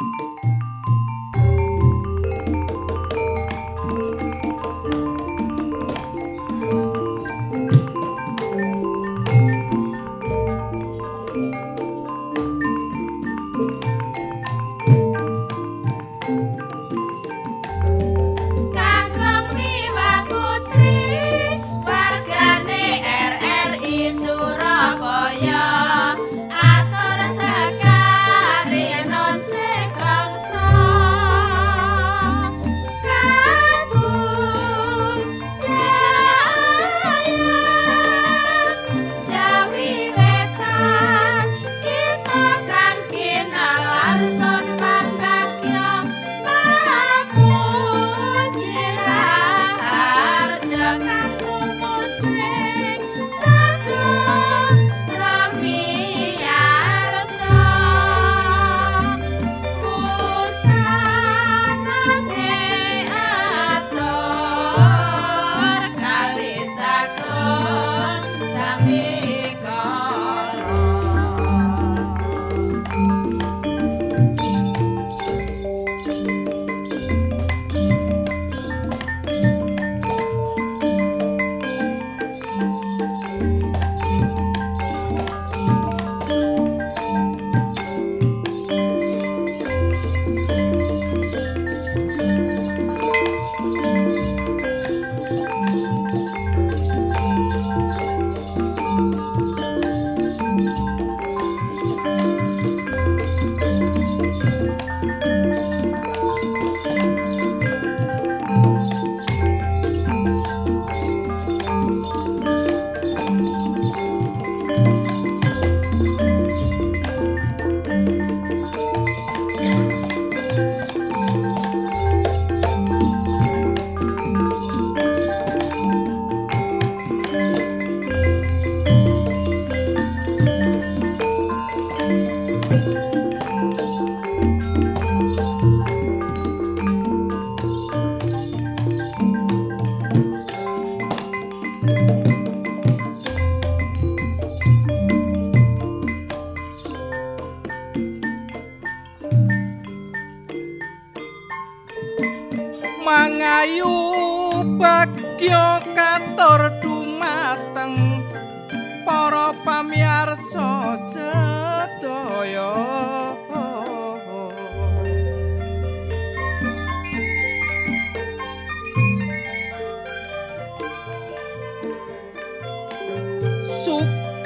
you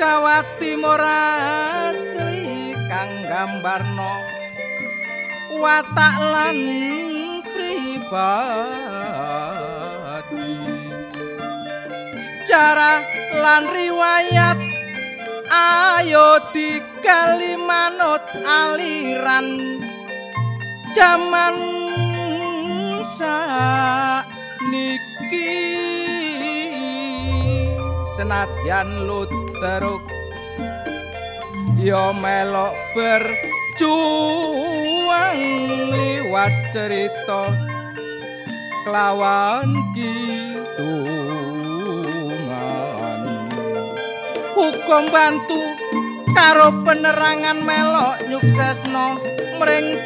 Timur asli kang gambarno. Watak lan pribadi. Sejarah lan riwayat. Ayo digali manut aliran jaman sa niki senadyan luteruk yo melok berjuang liwat cerita kelawan kitungan hukum bantu karo penerangan melok nyuksesno mring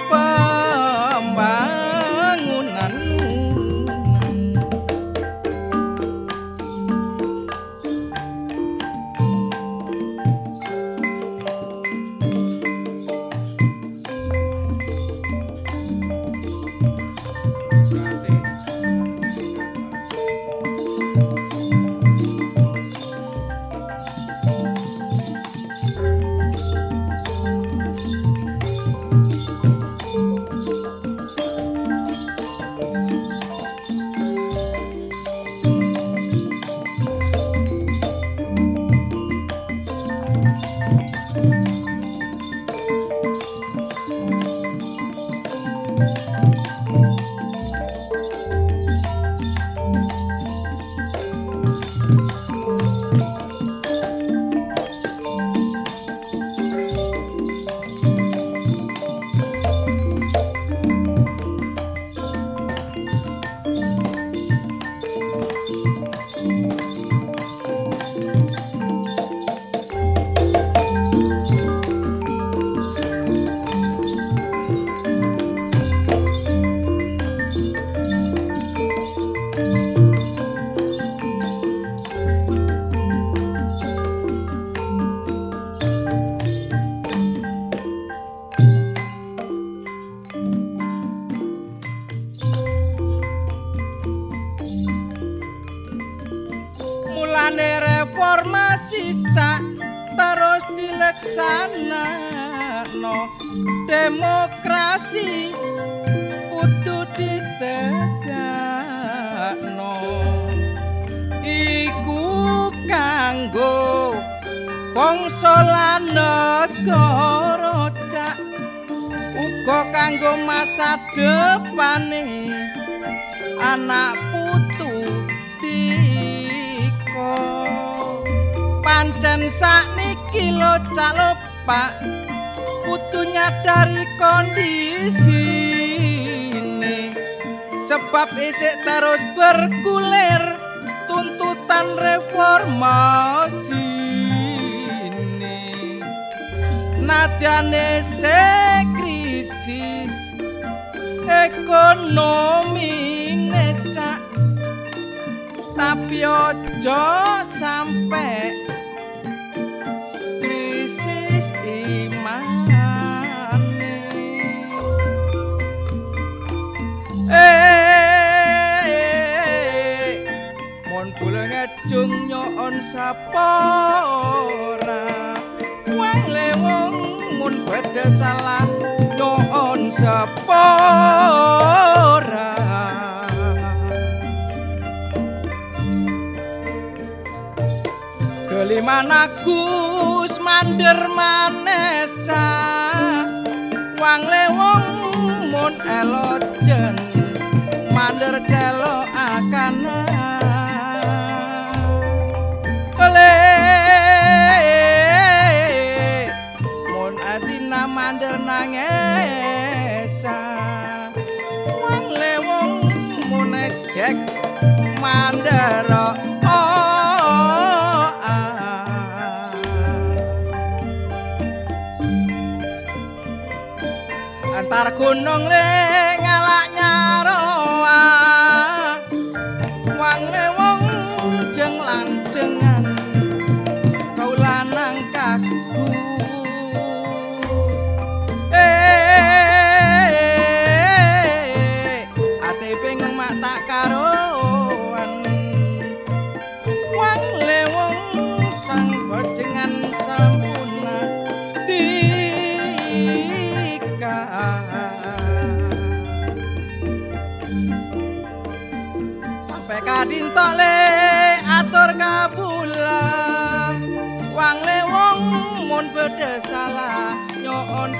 antar gunung leh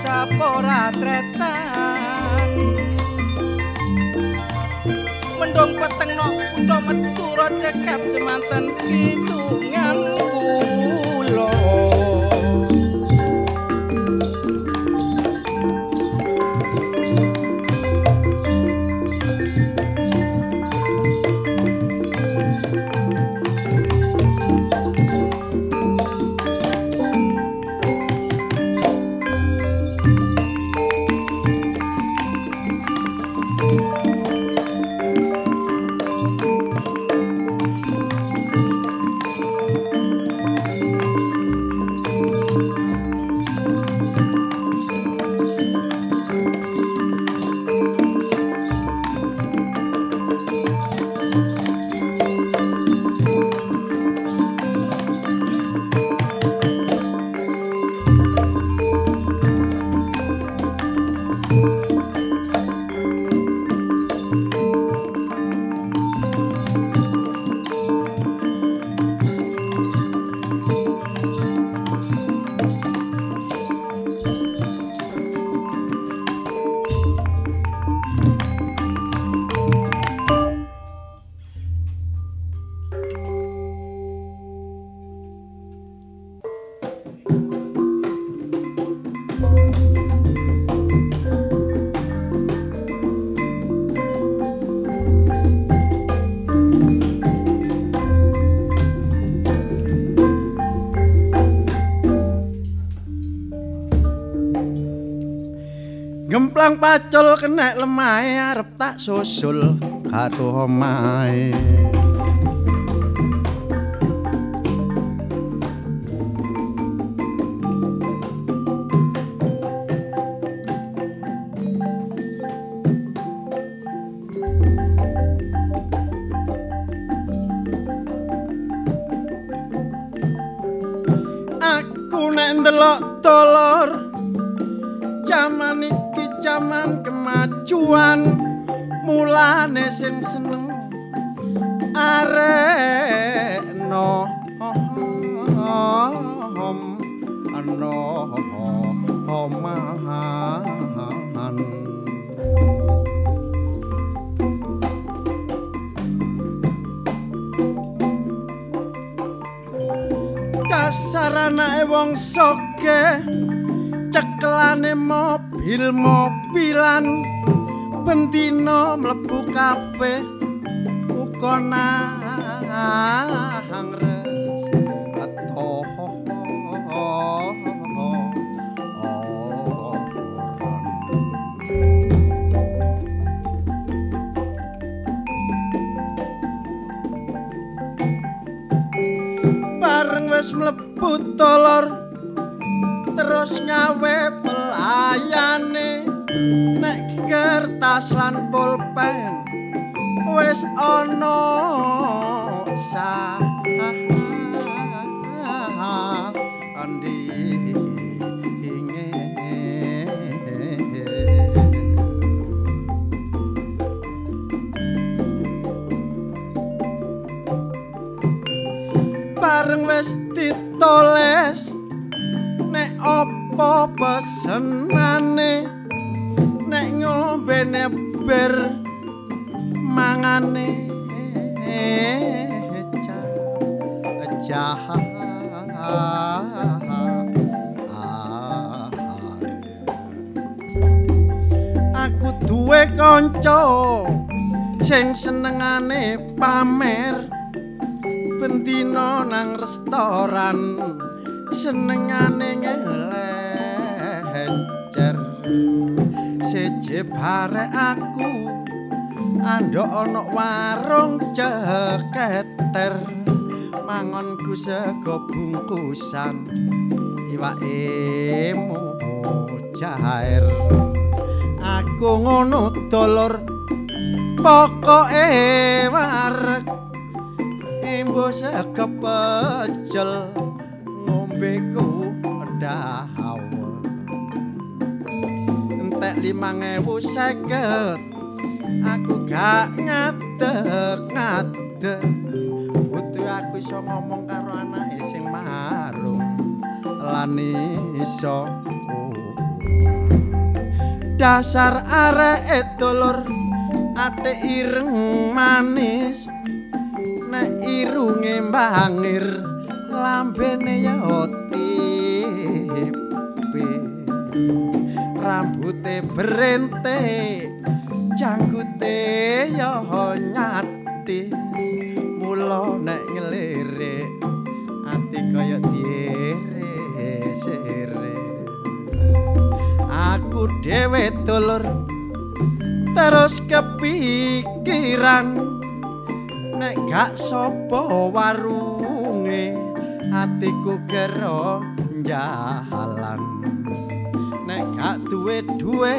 usap ora tretan. Mendung peteng nok kutho metu cekap jemanten kidungan kula kena lemahe arep tak susul karo omahe. Aku nek ndelok dolor jaman iki jaman kemajuan. Mulane sing seneng arek no om ano omahan dasar anake wong soge ceklane mobil-mobilan bendina mlebu kafe uga nang res. Atoh bareng wis mlebu dolor terus ngawe pelayane nek kertas lan pulpen wis ana sa bareng wis ditoles apa pesenane? Nek ngombene ber mangane. Jahat aku duwe kanca sing senengane pamer bendina nang restoran senengane ngelencer seje bare aku andok ana warung ceketer. Mangonku sego bungkusan iwake mujair aku ngono dolor pokoke wareg. Embo sego pecel ngombeku dahaw entek limang ewu seket aku gak ngadek ngadek butuh aku iso ngomong karo anake sing marung lan iso dasar arek dolor ate ireng manis. Nek irunge mbangir lambene ya tipe rambute berente janggute ya nyati mula nek ngelirik ati kaya dire aku dhewe dulur terus kepikiran nek gak sapa warunge atiku kero jalan nek gak duwe duwe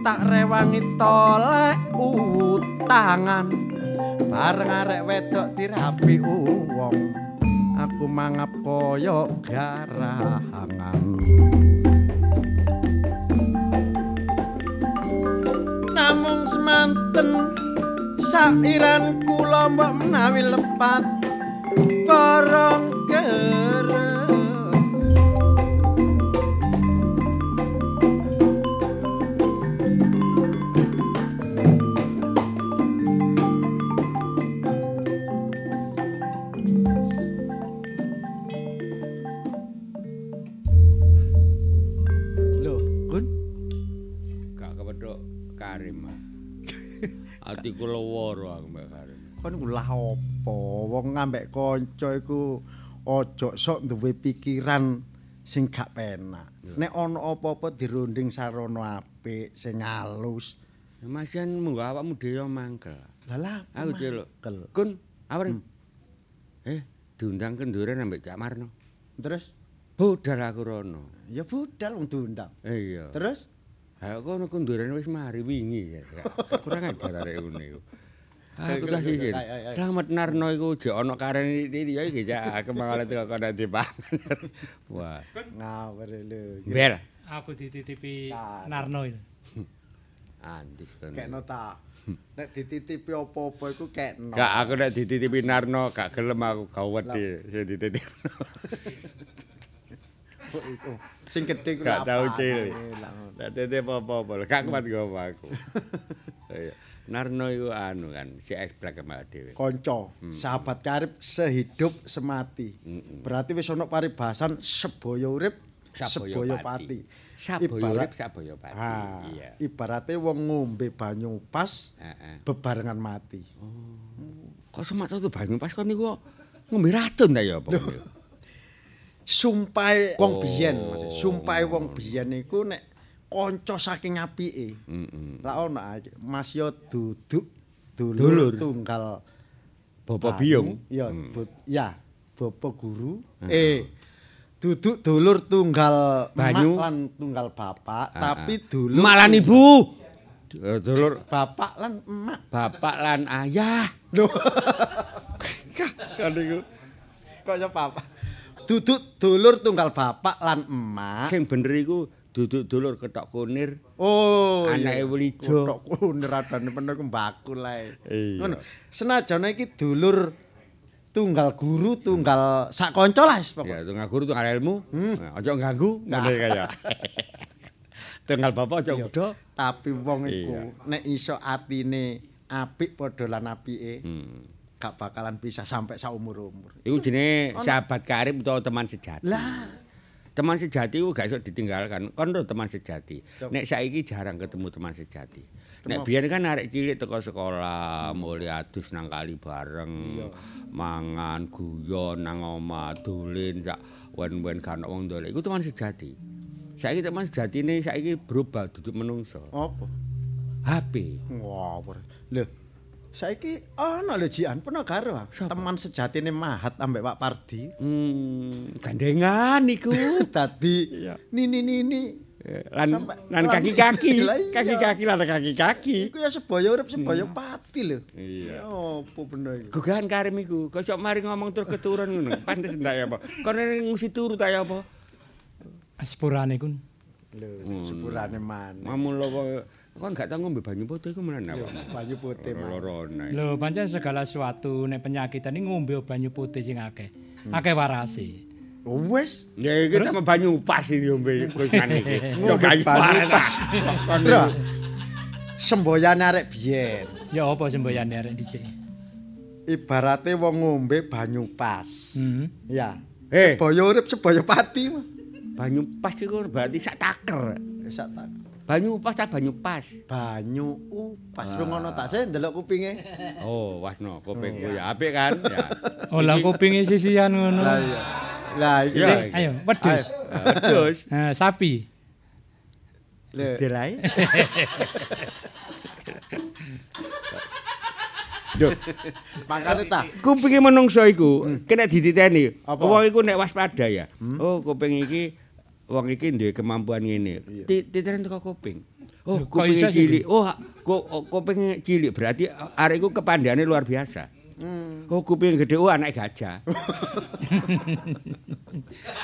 tak rewangi tolek utangan. Bareng arek wedok dirapi wong aku mangap kaya garangan. Namung semanten sairan kula mbok menawi lepat barang keres Atiku leworo aku mbak Karim. kon ulah apa? Wong ngambek kanca iku aja sok duwe pikiran sing gak penak. Nek ana apa-apa dirunding sarana apik sing halus. Masian munggo awakmu dhewe mangkel. Lah Aku celuk. Kel. Kun, awren. Eh, diundang kenduren ambek Cak Marno. Terus Budal aku rono. ya budal wong diundang. Eh iya. Terus Ayo kono kenduren wis mari wingi ya. Kurang ajar arek ngene iku. Aku tak sisir. Selamat Narno iku jek ana karen iki ya iki jak kemangane teko kono dipangan. Wah, Ngawur lho. bel. Aku dititipi. Narno itu. Andis kan. Kekno ta. Nek dititipi apa-apa iku kekno. Gak aku nek dititipi Narno gak gelem aku gak wedi sing dititipno. Oh, iku. Sing gedhe ku Gak tau cilik. titip apa-apa lho, gak kuat gowo aku. Narno iku anu kan, si eksplek sama dhewe. Kanca, sahabat karib sehidup semati. Berarti wis ana paribasan sebaya urip sebaya pati. Ibarat- urip saboyo pati. Iya. ibarate wong ngombe banyu pas bebarengan mati. Kok semak tuh banyu pas kon niku ngombe racun ta ya apa? Sumpahe wong Oh. biyen. Sumpahe wong biyen iku nek kanca saking apike. Heeh. Lah ono ae, Mas yo duduk dulur, Dulur. tunggal Bapak banyu, Biung. Ya, Hmm. bu- ya, bapak guru. Eh, duduk dulur tunggal Banyu. lan tunggal bapak, Ah, tapi ah. dulur Malan ibu. Eh, Dulur bapak lan emak. bapak lan ayah. Loh, Kan niku kaya bapak. Duduk dulur tunggal bapak lan emak. sing bener iku duduk dulur ketok kunir. Oh, Anake. Wulijo. Kutok kuner adane penuh mbakul ae. Iya. Ngono. Senajan iki dulur tunggal guru, tunggal sak kanca lah wis Ya, tunggal guru tunggal ilmu. Nah, Aja ganggu ngene kaya. Tunggal bapak aja udah. Tapi wong iku nek iso atine apik padha lan apike, Hmm. Gak bakalan bisa sampai saumur-umur. Iku jenenge sahabat karib utawa teman sejati. Lah, Teman sejati itu gak iso ditinggalkan. Kon lho teman sejati. Nek saiki jarang ketemu teman sejati. Nek biyen kan arek cilik teko sekolah, mulai adus nang kali bareng, mangan, guyon nang omah, dolen sak wen-wen kan wong dolek. Iku teman sejati. Saiki teman sejatine saiki berubah duduk menungso. apa? HP. Ngawur. Lho, saiki ana lho jian pernah karo teman sejatine Mahat ambek Pak Pardi. Hmm, gandengan iku. Dadi nini nini. lan Sampai- lan kaki-kaki. Kaki-kaki lan kaki-kaki. Iku ya sebaya urip sebaya pati lho. Iya. Apa bener iku? Gugahan Karim iku, kok sok mari ngomong terus keturun ngono. Pantes ndak ya apa? Kon ngusi turu ta ya apa? Sepurane kun. Lho, sepurane maneh. Mamun lo kok kon gak tau ngombe banyu putih iku menan apa? Banyu putih mah. Lorone. Lho pancen segala sesuatu nek penyakitan ini ngombe banyu putih sing akeh. Akeh warase. Oh, Wes. Ya iki tak banyu pas iki diombe wis kan iki. Yo Ngombe banyu Lho. niku. Semboyane arek biyen. Ya apa semboyane arek dhisik? Ibarate wong ngombe banyu pas. Hmm. Ya. Eh, Sebaya urip sebaya pati banyu pas iku berarti sak taker. Wis sak tak. Banyu pas ta banyu pas. Banyu upas rungono tak sih ndelok kupinge. Oh, wasno kupingku ya apik kan? Ya. Olah kupinge sisian ngono. Lah iya. Lah iki sing- ayo wedhus. Ah, Wedhus. Eh, sapi. lho, Dirai. Duh, makane ta. kupinge menungso iku kena dititeni. Wong iku nek waspada ya. Oh, kuping iki wong iki duwe kemampuan ngene. Ti- Titeni teko kuping. Oh, kuping cilik. Oh, kuping cilik berarti arek iku kepandhane luar biasa. Oh, kuping gede oh anak gajah.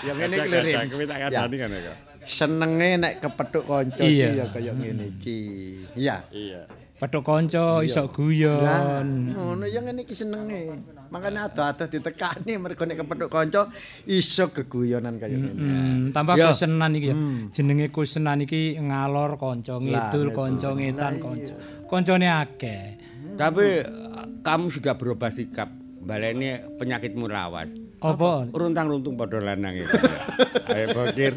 Ya ngene iki lho. Kuwi tak kandhani kan ya. Senenge nek kepethuk kanca iki ya kaya ngene iki. Iya. Iya. Petuk kanca iso guyon. ngono ya ngene iki senenge. Makane ado-ado ditekani mergo nek kepethuk kanca iso geguyonan kaya ngene. Tambah Ya. kusenan iki ya. Hmm. Jenenge kusenan iki ngalor kanca, ngidul kanca, ngetan kanca. Kancane akeh. Tapi kamu sudah berubah sikap. Baleni penyakitmu lawas. Apa? Runtang-runtung padha lanang itu. Ayo bokir.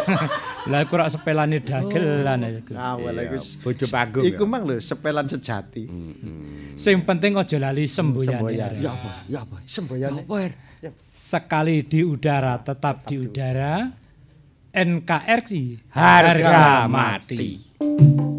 Lah iku rak sepelane dagelan iku. Awal Iya, iku bojo panggung Iku mang lho sepelan sejati. Sing penting aja lali semboyane. Semboyan. Ya apa? Ya apa? Semboyane. Apa? Sekali di udara tetap di udara. NKRI Harga mati.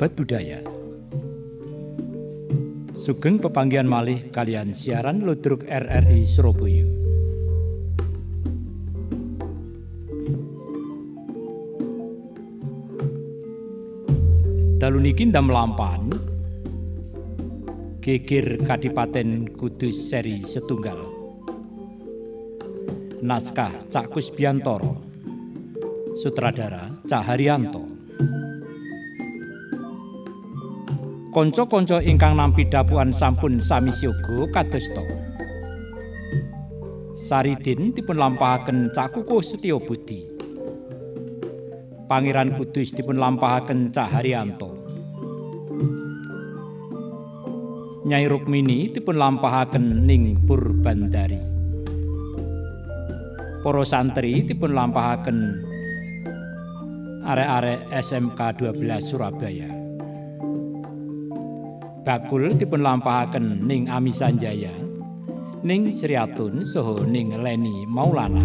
Sahabat budaya. Sugeng pepanggihan malih kalian siaran Ludruk RRI Surabaya. Dalu niki ndam lampan Geger Kadipaten Kudus seri setunggal. Naskah Cak Kusbiantoro. Sutradara Cak Kanca-kanca ingkang nampi dapuan sampun sami siaga kadosta. Saridin dipun lampahaken Cak Kukuh Setya Budi. Pangeran Kudus dipun lampahaken Cak Haryanto. Nyai Rukmini dipun lampahaken ning Purbandari. Para santri dipun lampahaken arek-arek SMK 12 Surabaya. Bakul dipun lampahaken ning Amisanjaya, ning Sriatun saha ning Leni Maulana.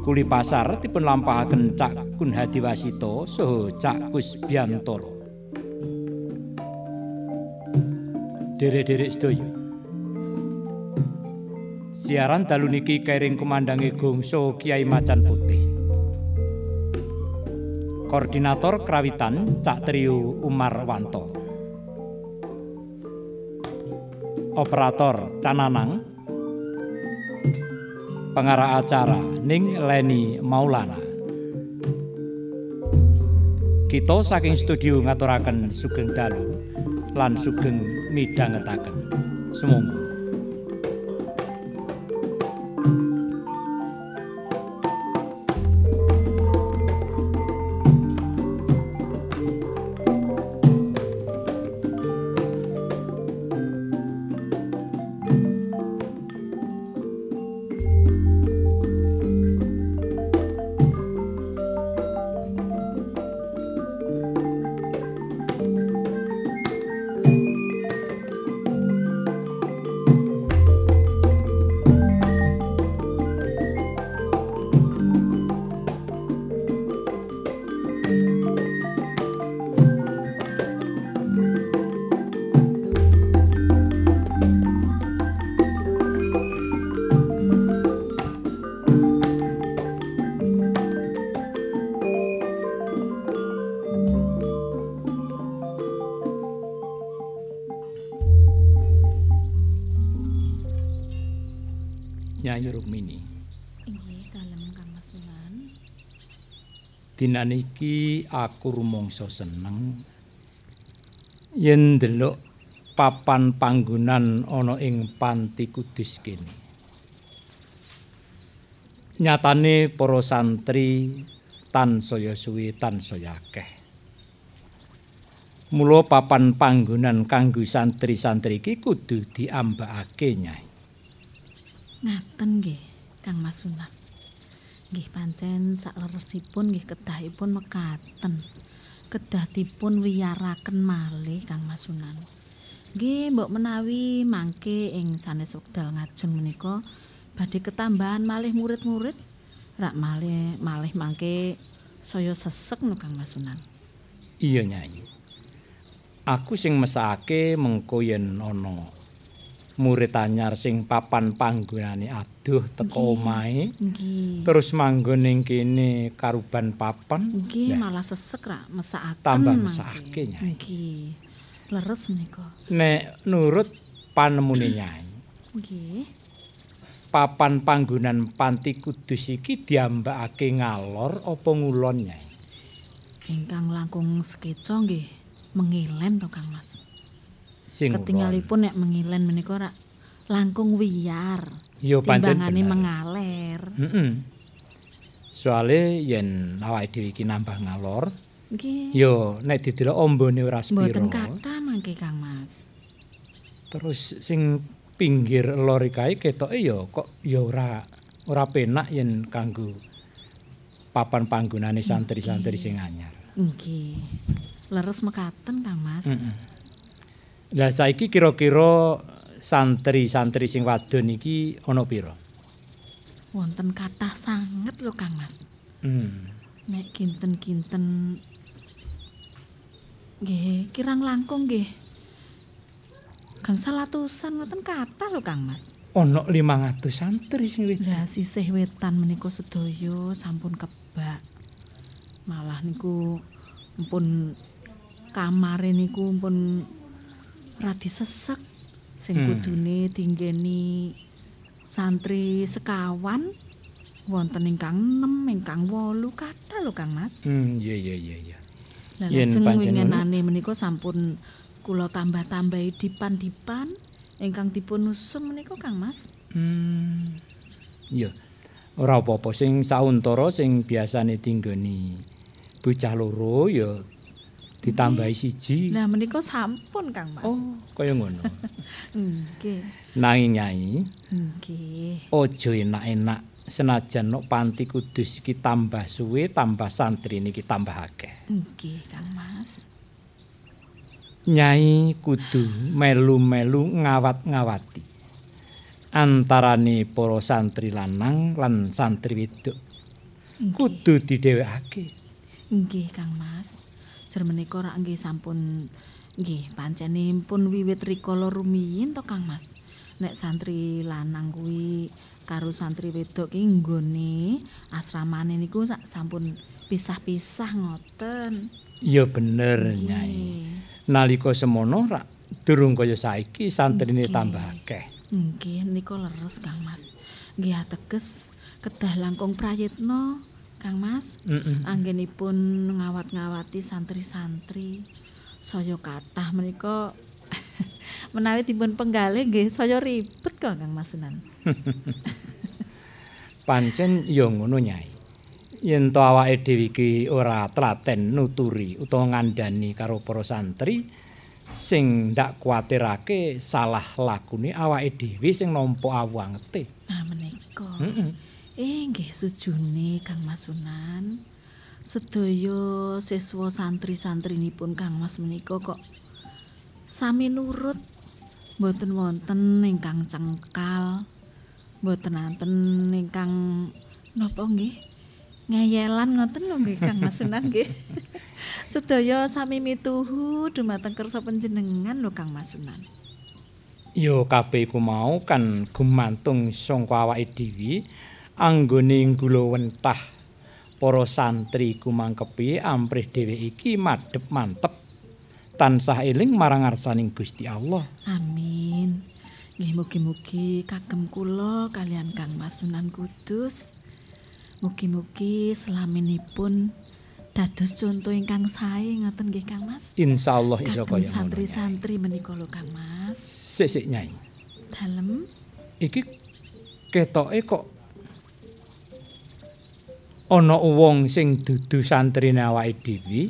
Kuli pasar dipun lampahaken Cak Kun Hadiwasito saha Cak Kusbiantoro. Derek-derek sedaya. Siaran dalu niki kairing kumandangi gongso Kiai Macan Putih. Koordinator Krawitan Cak Trio Umar Wanto. Operator Cananang. Pengarah acara Ning Leni Maulana. Kita saking studio ngaturaken sugeng dalu lan sugeng midhangetaken. Sumangga. Aku rumangsa seneng yen ndelok papan panggonan ana ing Panti Kudus kene. Nyatane para santri tansaya suwi tansaya akeh. Mula papan panggonan kanggo santri-santri iki kudu diambakake, Nyai. Ngaten nggih, Kang Mas Sunan. Nggih pancen sakleresipun nggih kedahipun mekaten. Kedah dipun wiyaraken malih Kang Mas Sunan. Nggih, mbok menawi mangke ing sanes wekdal ngajeng menika badhe ketambahan malih murid-murid, rak malih malih mangke saya sesek no Kang Mas Sunan. Iya, Nyai. aku sing mesake mengko yen ana murid anyar sing papan panggonane aduh teko omahe Nggih. terus manggon ning kene karuban papan Nggih malah sesek ra mesakaken. Tambah mesake, Nyai. Nggih. Leres menika. nek nurut panemune nyai Nggih. papan panggonan panti kudus iki diambakake ngalor apa ngulon nyai Ingkang langkung skeca nggih mengilen to Kang Mas. Sing ngulon. Ketinggalipun nek mengilen menika ra langkung wiyar. ya pancen Timbangane mengaler. Heeh. Soale yen awake dhewe iki nambah ngalor, Nggih. ya nek didelok ombone ora spiro. Mboten kathah mangke Kang Mas. Terus sing pinggir lor kae ketoke ya kok ya ora ora penak yen kanggo papan panggonane santri-santri sing anyar. Nggih. Leres mekaten Kang Mas. Heeh. Lah saiki kira-kira santri-santri sing wadon iki ana pira? Wonten kathah sanget lho Kang Mas. Hmm. Nek kinten-kinten nggih kirang langkung nggih. Gangsal atusan ngoten kathah lho Kang Mas. Ana 500 santri sing wis. Lah sisih wetan menika sedaya sampun kebak. Malah niku mpun kamare niku mpun radi sesek sing Hmm. kudune tinggeni santri sekawan wonten ingkang 6 ingkang 8 kathah lho Kang Mas. Hmm, iya iya iya iya. Lah Yen lajeng pancen wingenane menika sampun kula tambah-tambahi dipan-dipan ingkang dipun usung menika Kang Mas. Hmm. Iya. Ora apa-apa sing sauntara sing biasane tinggoni bocah loro ya ditambahi siji. Lah menika sampun Kang Mas. Oh, kaya ngono. Nggih. Nanging nyai, Nggih. aja enak-enak senajan nok panti kudus iki tambah suwe, tambah santri niki tambah akeh. Nggih, Kang Mas. Nyai kudu melu-melu ngawat-ngawati antarane para santri lanang lan santri wedok. Kudu didhewekake. Nggih, Kang Mas. Jer menika rak nggih sampun nggih pancene pun wiwit rikala rumiyin to Kang Mas. Nek santri lanang kuwi karo santri wedok ki nggone asramane niku sampun pisah-pisah ngoten. Ya bener, Nyai. Nggih. Nalika semono rak durung kaya saiki santrine tambah akeh. Nggih nika leres Kang Mas. Nggih ateges kedah langkung prayitna Kang Mas. Heeh. Anggenipun ngawat-ngawati santri-santri. Saya kathah menika menawi dipun penggalih nggih saya ribet kok Kang Mas Sunan. Pancen ya ngono, Nyai. Yen to awake dhewe iki ora telaten nuturi utawa ngandani karo para santri sing ndak kuwatirake salah lakune awake dhewe sing nampa awangete. Nah menika. Heeh. Eh nggih sujune Kang Mas Sunan. Sedaya siswa santri-santrinipun Kang Mas menika kok sami nurut. Mboten wonten ingkang cengkal mboten nanten ingkang napa nggih? Ngeyelan ngoten lho nggih Kang Mas Sunan nggih. Sedaya sami mituhu dumateng kersa panjenengan lho Kang Mas Sunan. Ya kabeh iku mau kan gumantung saka awake dhewe anggone nggulawentah para santri iku mangkepi amprih dhewe iki madhep mantep. Tansah eling marang ngarsaning Gusti Allah. amin. Nggih mugi-mugi kagem kula kalian Kang Mas Sunan Kudus. Mugi-mugi selaminipun dados contoh ingkang sae ngoten nggih Kang Mas? Insyaallah iso kaya santri-santri menika lho Kang Mas. Sik-sik Nyai. dalem. Iki ketoke kok ana wong sing dudu santrine awake dhewe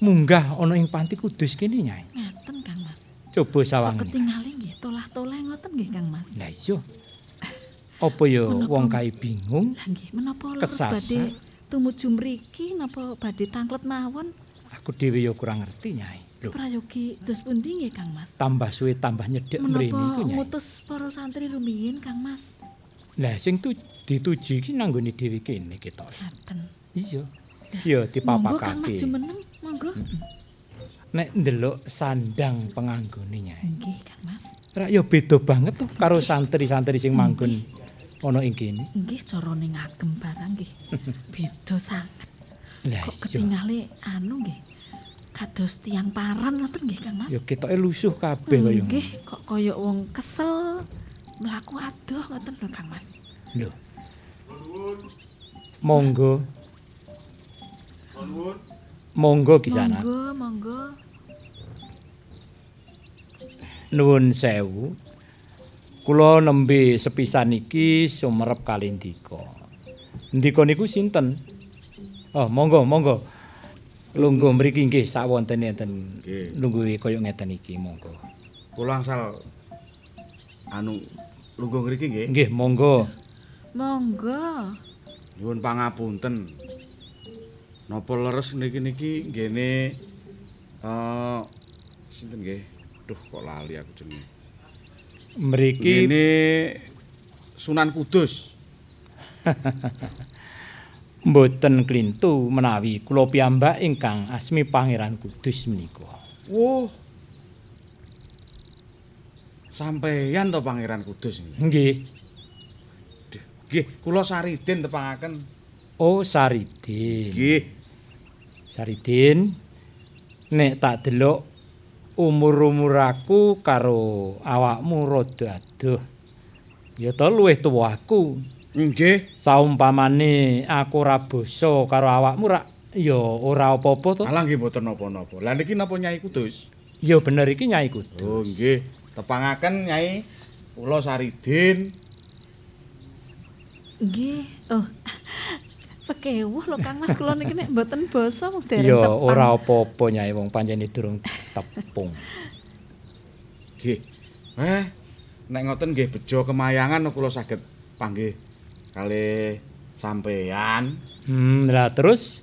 munggah ana ing panti kudus kene Nyai. ngaten Kang Mas Coba kok sawangane. ketinggali nggih tolah-tolah ngoten nggih Kang Mas Lah iya. Apa ya Menapa? wong kae bingung? Lah nggih menapa leres badhe tumuju mriki napa badhe tanglet mawon Aku dhewe ya kurang ngerti, Nyai. Lho, prayogi dos pundi nggih Kang Mas tambah suwe tambah nyedhek mrene iku, menapa Nyai. ngutus para santri rumiyin Kang Mas Lah sing tu dituju iki nanggone dhewe kene ketoke. ngaten Iya. Ya monggo Kang Mas dipapakake. jumeneng monggo nek ndelok sandang penganggone Nyai. Nggih, Kang Mas. Rak ya beda banget tuh karo santri-santri sing manggon ana ing kene. Nggih, carane ngagem barang nggih. Beda sanget. Lah Kok ketingale anu nggih. Kados tiang paran ngoten nggih, Kang Mas. Ya ketoke lusuh kabeh kaya. Nggih, kok kaya wong kesel mlaku adoh ngoten lho, Kang Mas. Lho. Monggo. Monggo kisana. Monggo, monggo. Nuwun sewu. Kula nembe sepisan iki sumerep kalih ndika. Ndika niku sinten? Oh, monggo, monggo. Lungguh mriki nggih sawontene enten Nggih. lungguh kaya ngeten iki, monggo. Kula angsal anu lungguh ngriki nggih. Nggih, monggo. Monggo. Nyuwun pangapunten. Napa leres niki-niki nggene eh sinten nggih? Duh kok lali aku jenenge. Mriki Nggene Sunan Kudus. mboten klintu menawi kula piyambak ingkang asmi Pangeran Kudus menika. Wuh. Sampeyan to Pangeran Kudus. Nggih. Duh, Nggih, kula Saridin tepangaken. Oh, Saridin. Nggih. Saridin. Nek tak delok umur-umur aku karo awakmu rada adoh. Ya to luwih tuwa aku. Nggih. Saumpamane aku ora basa karo awakmu rak ya ora apa-apa to. Alah nggih mboten napa-napa. Lah niki napa Nyai Kudus? Ya bener iki Nyai Kudus. Oh nggih, tepangaken Nyai kula Saridin. Nggih. Oh. Pekewuh lho Kang Mas kula niki nek mboten basa mung dereng Ya tepang. ora apa-apa Nyai wong pancene durung tepung. Nggih. Eh, nek ngoten nggih bejo kemayangan kula saged panggih kalih sampeyan. Hmm, lah terus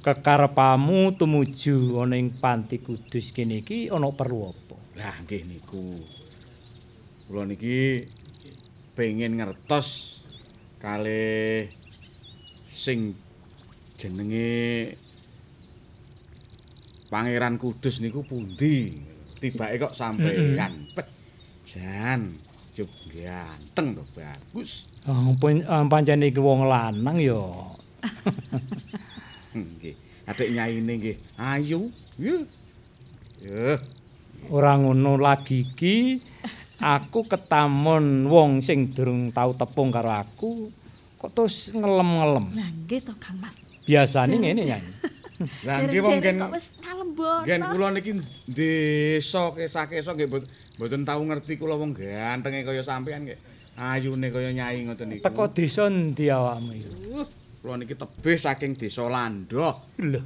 kekarepamu tumuju ana ing Panti Kudus kene iki ana perlu apa? Lah nggih niku. Kula niki pengen ngertos kalih sing jenenge Pangeran Kudus niku pundi? Tibake kok sampeyan. Jan, juk ganteng to bagus. Oh, pun- eh, pancene iki wong lanang ya. Nggih. Adik nyaine nggih ayu. Yuh. Ora ngono lagi iki aku ketamon wong sing durung tau tepung karo aku kok terus ngelem-ngelem. Lah nggih to Kang Mas. Biasane ngene ya. Lah nggih wong gen wis gen kula niki desa kesa-kesa nggih mbot- mboten tau ngerti kula wong gantenge kaya sampean nggih. Ayune kaya nyai ngoten niku. Teko desa ndi awakmu iki? Uh, Kula niki tebih saking desa Landoh. Lho.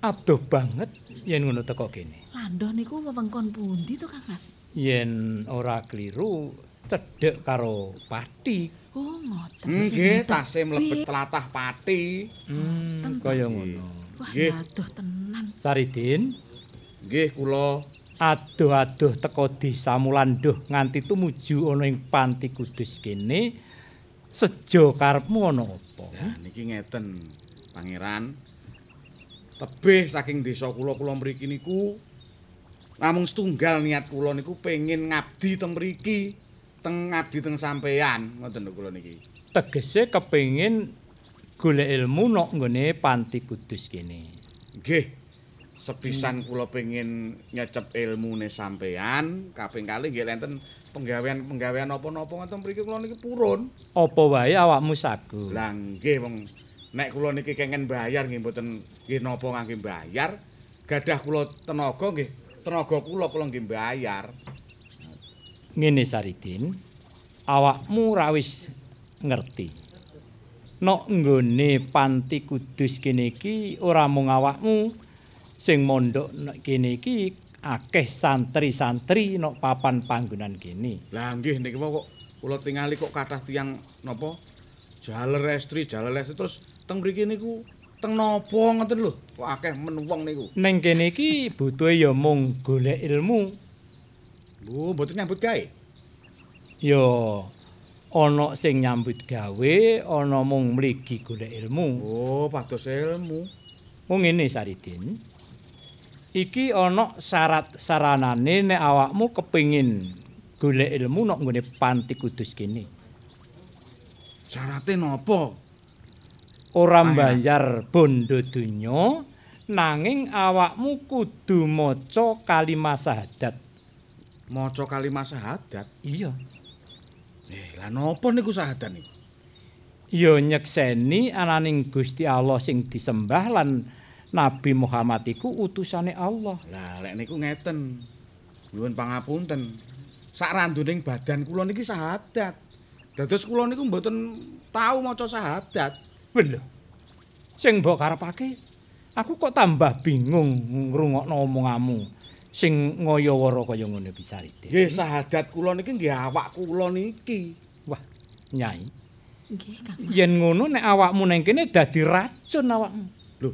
Adoh banget yen ngono teko kene. Landoh niku wewengkon pundi to Kang Mas? Yen ora kliru cedhek karo Pati. Oh, ngoten. Nggih, tasih mlebet tlatah Pati. Hmm, kaya ngono. Wah, Nggih. aduh tenan. Saridin, Nggih, kula adoh-adoh teko desa Mulanduh nganti tumuju ana ing Panti Kudus kene. Sejo karepmu ana apa? Lah niki ngeten, Pangeran. Tebih saking desa kula kula mriki niku namung setunggal niat kula niku pengin ngabdi teng mriki, teng ngabdi teng sampeyan, ngoten lho kula niki. Tegese kepengin golek ilmu nok nggone Panti Kudus kene. Nggih. Sepisan kula pengin nyecep ilmune sampeyan, kaping kalih nggih enten penggawean-penggawean napa-napa ngoten mriki kula niki purun. Apa wae awakmu sagu? Lah nggih wong nek kula niki kengen bayar nggih mboten nggih napa ngangge bayar. Gadah kula tenaga nggih tenaga kula kula nggih bayar. Ngene Saridin, awakmu ra wis ngerti. Nok nggone Panti Kudus kene iki ora mung awakmu sing mondok kene iki akeh santri-santri nok papan panggonan kene. Lah nggih niki kok kula tingali kok kathah tiyang napa jaler estri, jaler estri terus teng mriki niku teng napa ngoten lho. Akeh men wong niku. Neng kene iki butuhe ya mung golek ilmu. Lho mboten nyambut gawe. Ya ana sing nyambut gawe, ana mung mligi golek ilmu. Oh, pados ilmu. Mung ngene Saridin. iki ana syarat saranane nek awakmu kepingin golek ilmu nok nggone panti kudus kene. Syarate napa? Ora mbayar bondo donya nanging awakmu kudu maca kalimat syahadat. Maca kalimat syahadat. Iya. Eh, lah napa niku syahadat niku? Ya nyekseni ananing Gusti Allah sing disembah lan Nabi Muhammad iku utusane Allah. Lah lek niku ngeten. Nyuwun pangapunten. Sak randuning badan kula niki syahadat. Dados kula niku mboten tahu maca syahadat. Lho. Sing mbok karepake aku kok tambah bingung ngrungokno omonganmu sing ngaya-wara kaya ngono iki Saride. Nggih syahadat kula niki nggih awak kula niki. Wah, Nyai. Nggih, Kang. Yen ngono nek awakmu neng kene dadi racun awakmu. Lho.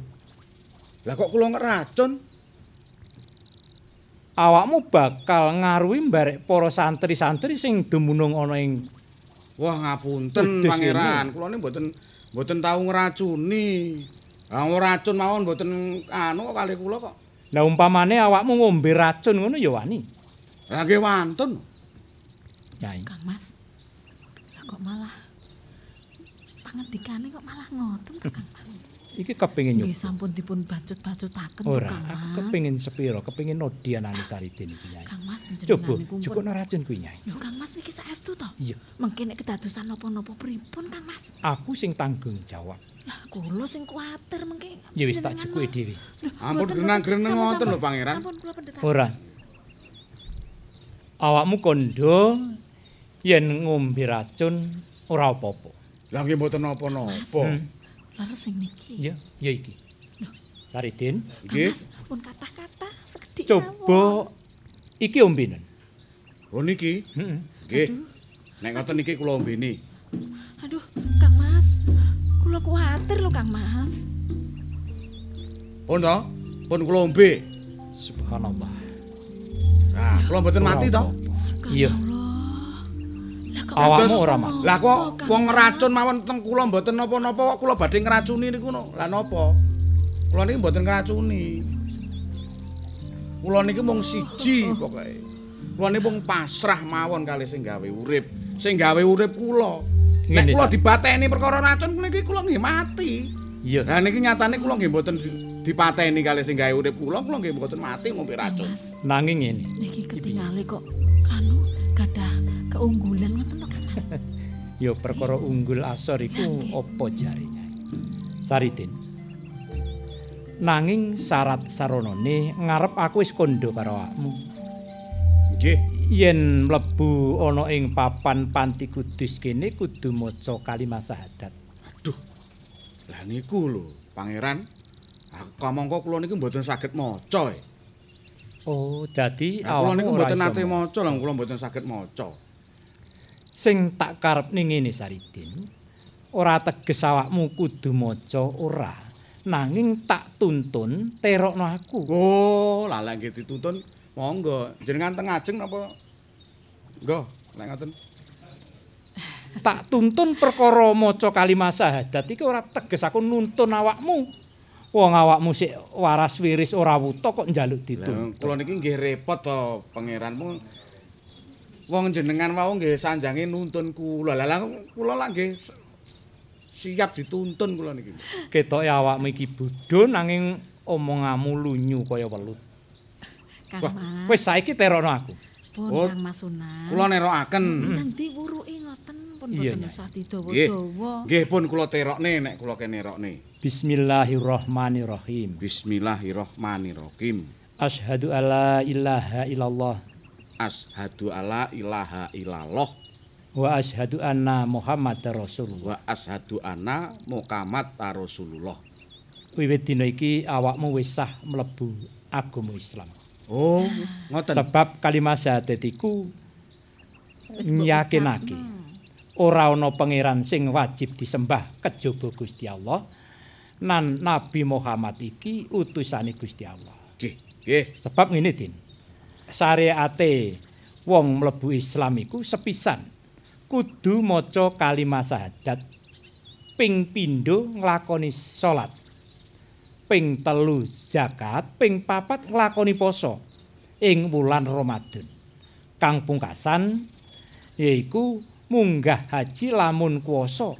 Lah kok kula ngeracun? Awakmu bakal ngaruhi barek para santri-santri sing dumunung ana ing Wah ngapunten pangeran, kula niki mboten mboten tahu ngeracuni. Ah racun mawon mboten anu kok kali kula kok. Lah umpamane awakmu ngombe racun ngono ya wani. Lah nggih wantun. Nyai. Kang Mas. Lah kok malah pangendikane kok malah ngoten Kang Mas. Iki kepengin Nggih nyoba. sampun dipun bacut-bacutaken Ora, aku kepengin sepiro, kepengin nodianane Saride niki Nyai. Kang Mas Coba panjenengan niku cukup racun kuwi Nyai. Lho Kang Mas niki saestu to? Iya, Mengke nek kedadosan napa-napa pripun Kang Mas? aku sing tanggung jawab. Lah kula sing kuwatir mengke. Ya wis tak mah- dhewe. Ampun grenang-greneng mboten. ngoten lho, Pangeran. Sampun kula pendetan. Ora. Awakmu kondo yen ngombe racun ora apa-apa. Lah nggih mboten napa-napa. Leres sing niki. Ya, ya iki. Saridin, Nggih. Mas pun kathah-kathah sekedhik coba iki ombenen. Oh niki. Heeh. Nggih. Nek ngoten niki kula ombeni. Aduh, Kang Mas. Kula kuwatir lho Kang Mas. Pun to? Pun kula ombe. Subhanallah. Nah, kula mboten mati to. Iya. Awakmu ora mati. Lah kok wong ngeracun mawon teng kula mboten napa-napa kok kula badhe ngracuni niku no. Lah napa? Kula niki mboten ngracuni. Kula niki mung siji pokoke. Kula niki mung pasrah mawon kali sing gawe urip. Sing gawe urip kula. Nek kula Sa. dipateni perkara racun niki kula nggih mati. Iya. Lah niki nyatane kula nggih mboten di- dipateni kali sing gawe urip kula, kula nggih mboten mati ngombe racun. Nanging ngene. niki ketingale kok anu gadah keunggulan ngoten. Ya perkara unggul asor iku apa jarine? Saridin. Nanging syarat saronane ngarep aku wis kondo karo awakmu. Nggih. Yen mlebu ana ing papan panti kudus kene kudu maca kalimat syahadat. Aduh. Lah niku lho, Pangeran. Aku kamangka kula niku mboten saged maca. e. Oh, dadi kula niku mboten nate maca. lah kula mboten saged maca. Sing tak karepne ngene Saridin. Ora teges awakmu kudu maca ora. Nanging tak tuntun terokno aku. Oh, lah lek nggih dituntun, monggo. Jenengan teng ajeng napa? Nggih, lek ngoten. tak tuntun perkara maca kalimat syahadat iki ora teges aku nuntun awakmu. Wong awakmu sik waras wiris ora wuta kok njaluk dituntun. kula niki nggih repot to, pangeranmu. Wong jenengan mau nggih sanjange nuntun kula. Lah lah kula lah nggih siap dituntun kula niki. Ketoke awakmu iki bodho nanging omonganmu lunyu kaya welut. Kang Wah, Mas. Wis saiki terokno aku. Pun Oh, Kang Mas Sunan. Kula nerokaken. Nang diwuruki ngoten pun Iya, boten Nyai. usah Nggih. didawa-dawa. Nggih pun kula terokne nek kula kenerokne. Bismillahirrahmanirrahim. Bismillahirrahmanirrahim. Asyhadu alla ilaha illallah Ashadu alla ilaha illallah wa asyhadu anna Muhammadar Rasulullah. wa ashadu anna Muhammad Rasulullah. Wiwit dina iki awakmu wis sah mlebu agama Islam. Oh, ngoten. Sebab kalimat syahadat iku nyakinake ora ana pangeran sing wajib disembah kejaba Gusti Allah nan Nabi Muhammad iki utusane Gusti Allah. Nggih, nggih. Sebab ngene Din. Syariate wong mlebu Islam iku sepisan kudu maca kalimat syahadat ping pindho nglakoni salat. ping telu zakat, ping papat nglakoni poso ing wulan Ramadan. Kang pungkasan yaiku munggah haji lamun kuwasa.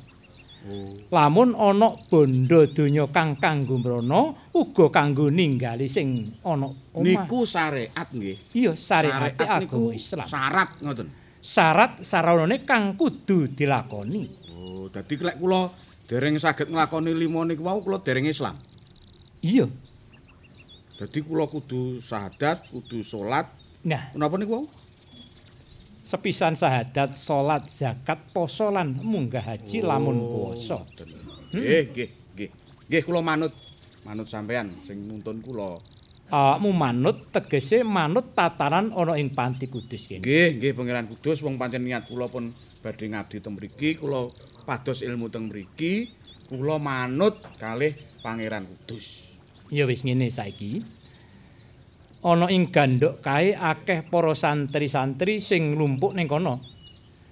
Lamun ana bondo donya kang kanggo mrana uga kanggo ninggali sing ana omah. Niku syariat nggih. iya syariat Syariat agama Islam. Syarat ngoten. Syarat saranane kang kudu dilakoni. Oh, dadi lek kula dereng saged nglakoni lima niku wau kula dereng Islam. Iya. Dadi kula kudu syahadat, kudu salat. Nah, Napa niku wau? Sepisan sahadat, salat, zakat, poso lan munggah haji lamun puasa. Nggih, nggih, nggih. Nggih kula manut. Manut sampean sing nuntun kula. Awakmu manut tegese manut tatanan ana ing Panti Kudus kene. Nggih, nggih Pangeran Kudus wong pancen niat kula pun badhe ngabdi teng mriki, kula pados ilmu teng mriki, kula manut kalih Pangeran Kudus. Ya wis ngene saiki. Ana ing gandok kae akeh para santri-santri sing nglumpuk ning kono.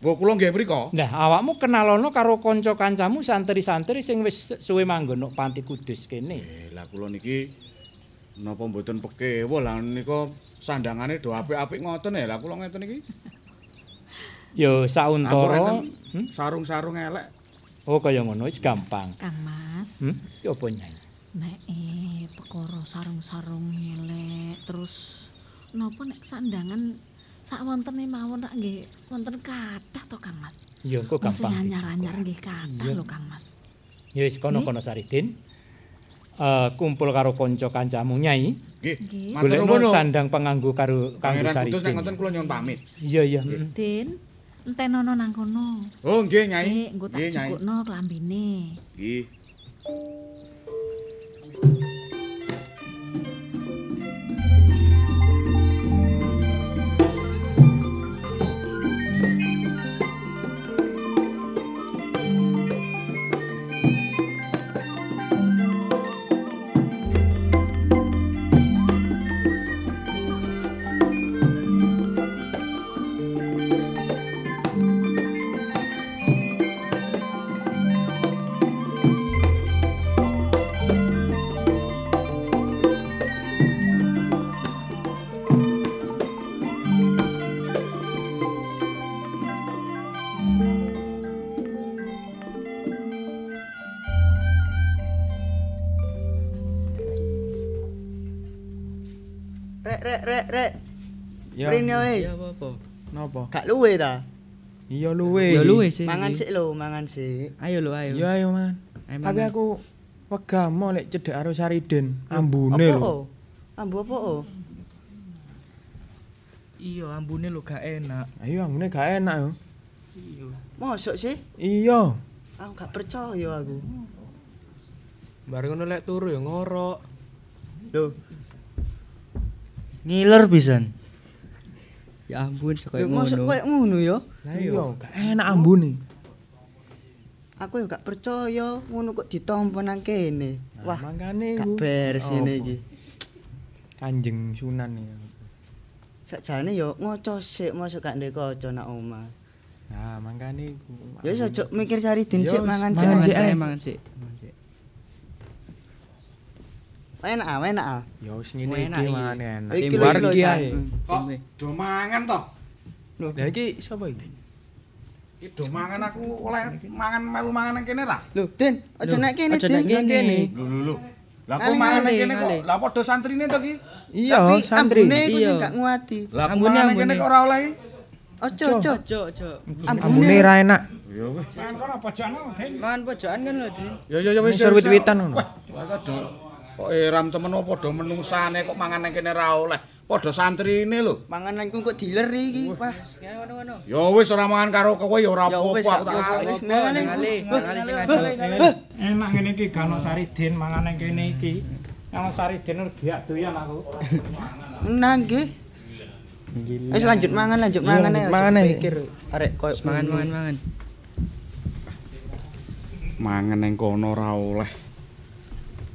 Wah kula nggih mriko. Nah, awakmu kenalono karo kanca-kancamu santri-santri sing wis suwe manggon nok Panti Kudus kene. Eh, lah kula niki napa mboten pekewo lah nika sandangane do apik-apik ngoten ya. Lah kula ngeten iki. Ya sauntara. Hmm? Sarung-sarung elek. Oh kaya ngono wis gampang. Kang Mas, Hmm? Ya apa nyai? Nek eh perkara sarung-sarung elek terus napa nek sandangan sak wontene mawon nak nggih wonten kathah to Kang Mas. Ya engko gampang. anyar-anyar nggih kathah Iya. lho Kang Mas. Ya wis kono-kono Saridin. Eh kumpul karo kanca kancamu nyai, Nggih. Nggih. Matur nuwun. sandang penganggo karo kanggo Pangeran Kudus nek Saridin. ngoten kula nyuwun pamit. Iya iya. Din, entenono nang kono. Oh nggih Nyai. Sik, engko tak Nggih Nyai. cukukno klambine. Nggih. Rek rek. Ya. Rene wae. Ya apa-apa. Napa? Gak luwe ta? Iya luwe. Ya luwe sih. Mangan sik lho, mangan sik. Ayo lho ayo. Ya ayo man. Ayo, Tapi aku wegah mau lek cedek karo Sariden. Ambune Apa, lho. oh? Ambu apa? oh? Iya ambune lho gak enak. Ayo ambune gak enak yo. Mosok sih? Iya. Aku gak percaya aku. Bareng ngono lek turu ya ngorok. Loh, Ngiler pisan. Ya ampun sekaya lho mosok ngono. koyo ngono ya? Lah Iya, gak enak ambune. Aku ya gak percaya ngono kok ditampa nang kene. Wah, Wah, mangkane gak iku. beres Apa? ini iki. Kanjeng Sunan ya. Sakjane ya ngoco sik mosok gak ndek kaca nak omah. Nah, mangkane iku. Ya wis aja mikir Saridin Ya sik mangan sik. mangan sik. Mangan. Enak ah, enak ah. Ya wis ngene iki mangane enak. Iki lho, Bar iki lho, iki San. ae. Kok do mangan to? Lah iki sapa iki? Iki do mangan aku oleh mangan melu mangan nang kene ra? Lho, Din, aja nek kene, aja Din. nek kene. Lho lho lho. Lah kok mangan nang kene kok lah padha santrine to ki? Iya, santri. ambune iku sing Iya. gak nguati. Lah Ambune, mangan nang kene kok ora oleh? Ojo, ojo. Ojo ojo. Ambune ra enak. Ya wis. Mangan pojokan kan lho, Din. Ya ya ya wis. Ngisor ya, wis, wit-witan ngono. Wah, kok do. Kok eram temen apa padha menungsane kok mangan nang kene ra oleh. Padha santrine lho. Mangan nang kok dealer iki. Wah, Ya ngono-ngono. Ya wis ora mangan karo kowe ya ora apa-apa aku tak wis, wis. Enak ngene iki gano Saridin mangan nang kene iki. Kalau Saridin giak doyan aku. Nang nggih. Wis lanjut mangan, lanjut mangan ae. mangan ae. Pikir arek koyo Mangan ngono. mangan mangan. Mangan nang kono ora oleh.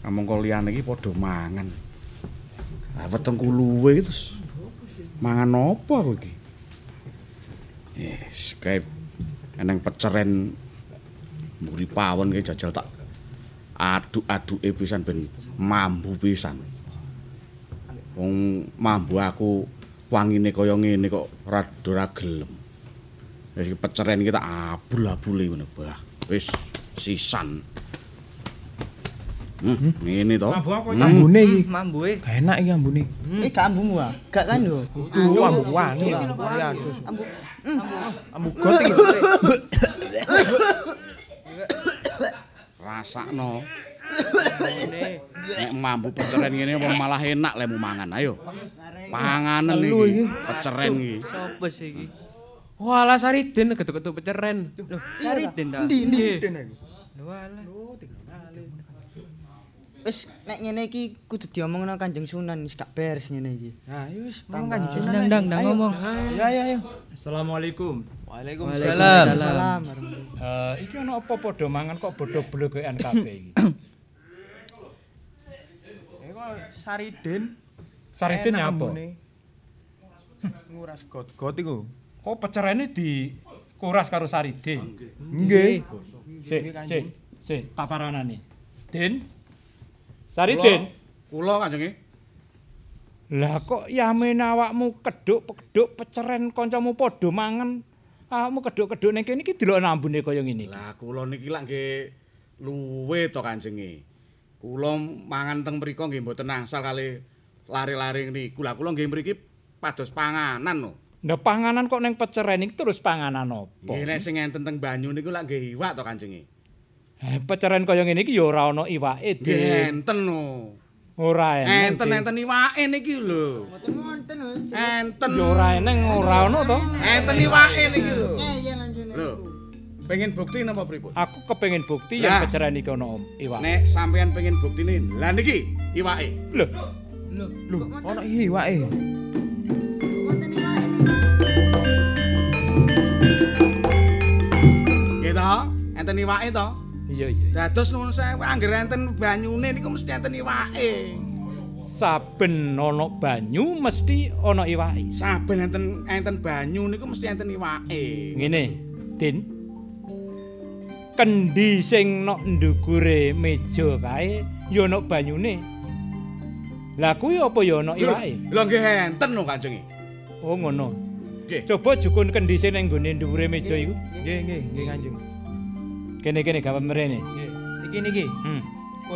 Ngomong kok liyane iki padha mangan. Lah wetengku luwe terus. Mangan apa aku iki? Yes, kayak eneng peceren mburi pawon ki jajal tak aduk-aduke pisan ben mambu pisan. Wong mambu aku wangine kaya ngene kok rada ora gelem. Wis peceren iki tak abul-abule ngono. Wis sisan. Hmm, ngene to. Hmm. Ambune iki. Mambuhe. Gak enak iki ambune. Eh gak ambumu ah. Gak kan yo. Tuh ambu wangi ambu. Ambu. Ambu got iki. Rasakno. Nek mambu peceren ngene apa malah enak lemu mangan. Ayo. Panganen Telu iki. iki. Peceren iki. Sopo sih iki? Walah Sariden ketuk-ketuk peceren. Loh, Sariden ta? Ndi ndi. Walah. Wis nek ngene iki kudu diomongno Kanjeng Sunan wis gak beres ngene iki. Nah, yo wis ngomong kan Wis ndang ndang ndang ngomong. Ya ya ya. Assalamualaikum. Waalaikumsalam. Salam warahmatullahi. Eh iki ana apa padha mangan kok bodho blogekan kabeh iki. Eh kok Sariden. Sariden Enak apa? Nguras got-got iku. Oh pecerene dikuras karo Sariden. Nggih. Sik, Nggih, Kanjeng. sik, sik, paparanane. Den. Sariden. Kula kanjenge. Lah kok yamen awakmu keduk-keduk peceren kancamu padha mangan. Awakmu keduk-keduk ning kene iki delok ambune kaya ngene iki. Lah kula niki lak nggih luwe to kanjenge. Kula mangan teng mriku nggih mboten angsal kali lari-lari niku. Lah kula nggih mriki pados panganan lho. Lah panganan kok ning peceren iki terus panganan apa? Nggih nek sing enten teng banyu niku lak nggih iwak to kanjenge. Eh, peceren kaya ngene iki ya ora ana iwake, enten lho. Ora eneng. Enten-enten iwake niki lho. Mboten wonten lho. Enten. Ya ora eneng, ora ana to. Enten iwake niki lho. Iya lanjut. Lho. Pengen bukti napa pripun? Aku kepengin bukti yen peceren iki ana iwak. Nek sampean pengen buktine, lah niki iwake. Lho, Lho, ono iwake. Wonten iwake to? Enten iwake to? Iya iya. Dados nuwun sewu angger enten banyune niku mesti enten iwake. Saben ana banyu mesti ana iwake. Saben enten enten banyu niku mesti enten iwake. Ngene, Din. Kendi sing nok ndukure meja kae ya ana banyune. Lah kuwi apa ya ana iwake? Lho nggih enten lho Kanjeng. Oh ngono. Nggih. Coba jukun kendi sing nang nggone ndukure meja iku. Nggih nggih nggih Kanjeng. Kene-kene gawe mrene. Nggih. Iki niki. Hmm.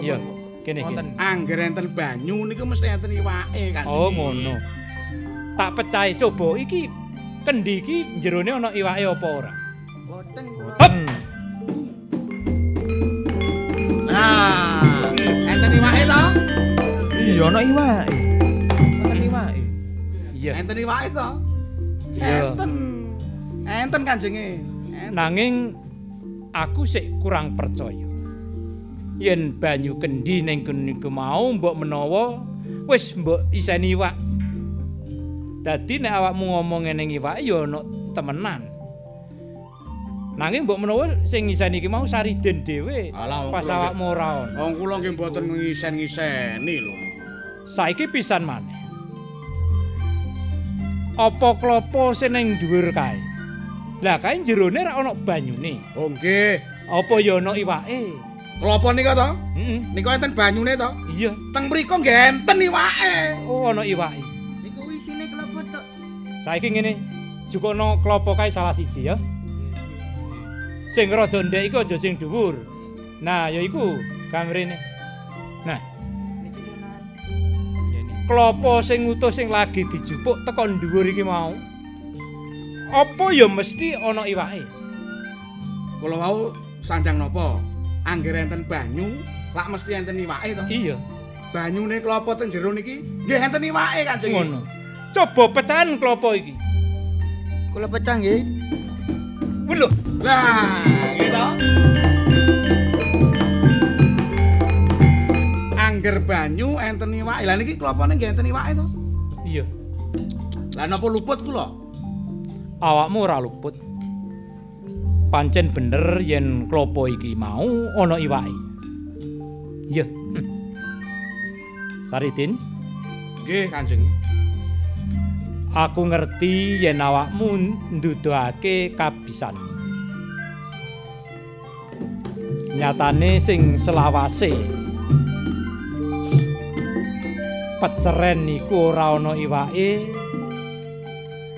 Iya. Kene kene. Angger enten banyu niku mesti enten iwake Kanjeng. Oh ngono. Tak pecahe coba iki kendi iki jerone ana iwake apa ora? Boten. Hmm. Nah, enten iwake to? Iya ono iwake. Ono iwake. Iya. Enten iwake to? Iya. Enten. Enten Kanjenge. Enten. Nanging aku sik kurang percaya. Yen banyu kendi ning kene mau mbok menawa wis mbok iseni iwak. Dadi nek awakmu ngomong ning iwak ya ana temenan. Nanging mbok menawa sing ngiseni iki mau Sariden dhewe. Pas awakmu ora ana. Wong kula nggih mboten ngisen-ngiseni lho. Saiki pisan maneh. Apa klopo sing ning dhuwur kae? Lah kae jerone ra ana banyune. Oh nggih. Apa ya ana iwake? Klopo nika to? Heeh. Niku enten banyune to? Iya. Teng mriku nggih enten iwake. Oh ana iwake. Niku isine kelapa tok. Saiki ngene, jukono klopo kae salah siji ya. Sing rada ndek iku aja sing dhuwur. Nah, ya iku kamrene. Nah, klopo sing utuh sing lagi dijupuk teko dhuwur iki mau. Apa ya mesti ana iwake? Kula wau sanjang napa? Angger enten banyu, lak mesti enten iwake to. Iya, Banyune klopo teng jero niki nggih enten iwake Kanjeng. ngono. Coba pecahan klopo iki. Kula pecah nggih. Lho, Lah, gitu. Angger banyu enten iwake. Lah niki klopone nggih enten iwake to. iya. Lah napa luput kula? Awakmu ora luput. Pancen bener yen klopo iki mau ana iwake. Iya. Hm. Saridin, Nggih, Kanjeng. aku ngerti yen awakmu nduduhake kabisan. Nyatane sing selawase peceren niku ora ana iwake.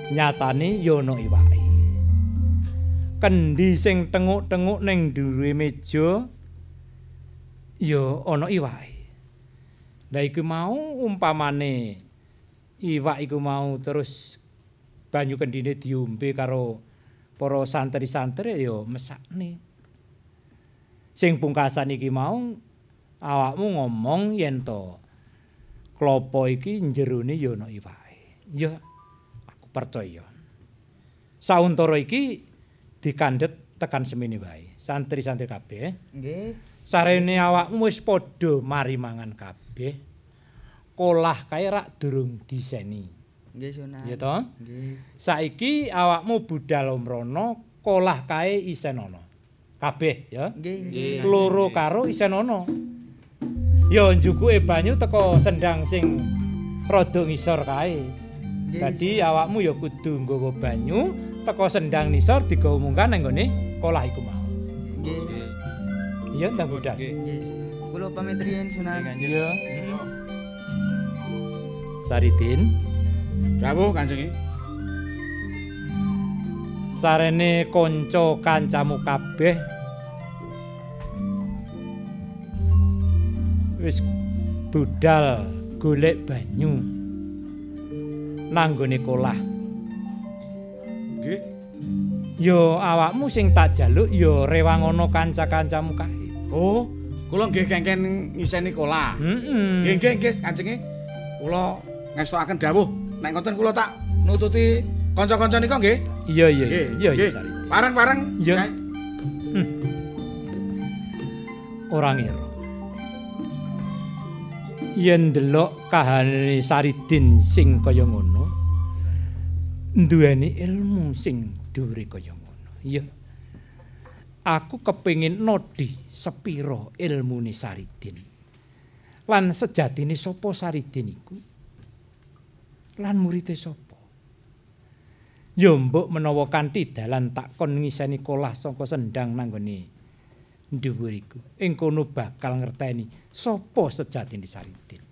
Nyatane ya ana iwake. Kendi sing tenguk-tenguk ning dhuwure meja ya ana iwake. Lah iku mau umpamane iwak iku mau terus banyu kendine diombe karo para santri-santri ya mesakne. Sing pungkasan iki mau awakmu ngomong yen to klopo iki jerone ya ana iwake. Ya percaya. Sauntara iki dikandhet tekan semene wae. Santri-santri kabeh. Nggih. Sarene awakmu wis padha mari mangan kabeh. Kolah kae rak durung diseni. Nggih, Sunan. Ya to? Nggih. Saiki awakmu budal umrono, kolah kae isen ana. Kabeh ya. Nggih, nggih. Loro karo isen ana. Ya njukuke banyu teko sendang sing rada ngisor kae. Nggih, Dadi awakmu ya kudu nggawa banyu teko sendang nisor digawa mungkan nang nggone kolah iku mau. Nggih. Iya ndang budal. Nggih. Kula pamit riyen, Sunan. Iya. Saridin, Dawuh Kanjeng. sarene kanca kancamu kabeh wis budal golek banyu nanggone kolah. Nggih. Ya awakmu sing tak jaluk ya rewangono kanca-kancamu kae. Oh, kula nggih kengken ngiseni kolah. Heeh. Nggih, nggih, nggih, Kanjeng. Kula ngestokaken dawuh. Nek ngoten kula tak nututi kanca-kanca nika nggih. Iya iya Nggih, iya iya. Parang-parang. Iya. Nyai. Ora ngira. Yen ndelok kahanane Saridin sing kaya ngono, duweni ilmu sing dhuwure kaya ngono. Iya. Aku kepengin nodi sepiro ilmune Saridin. Lan sejatine sapa Saridin iku? Lan murite sapa? Ya mbok menawa kanthi dalan tak kon ngiseni kolah saka sendang nanggone dhuwur iku. Ing kono bakal ngerteni sapa sejatine Saridin.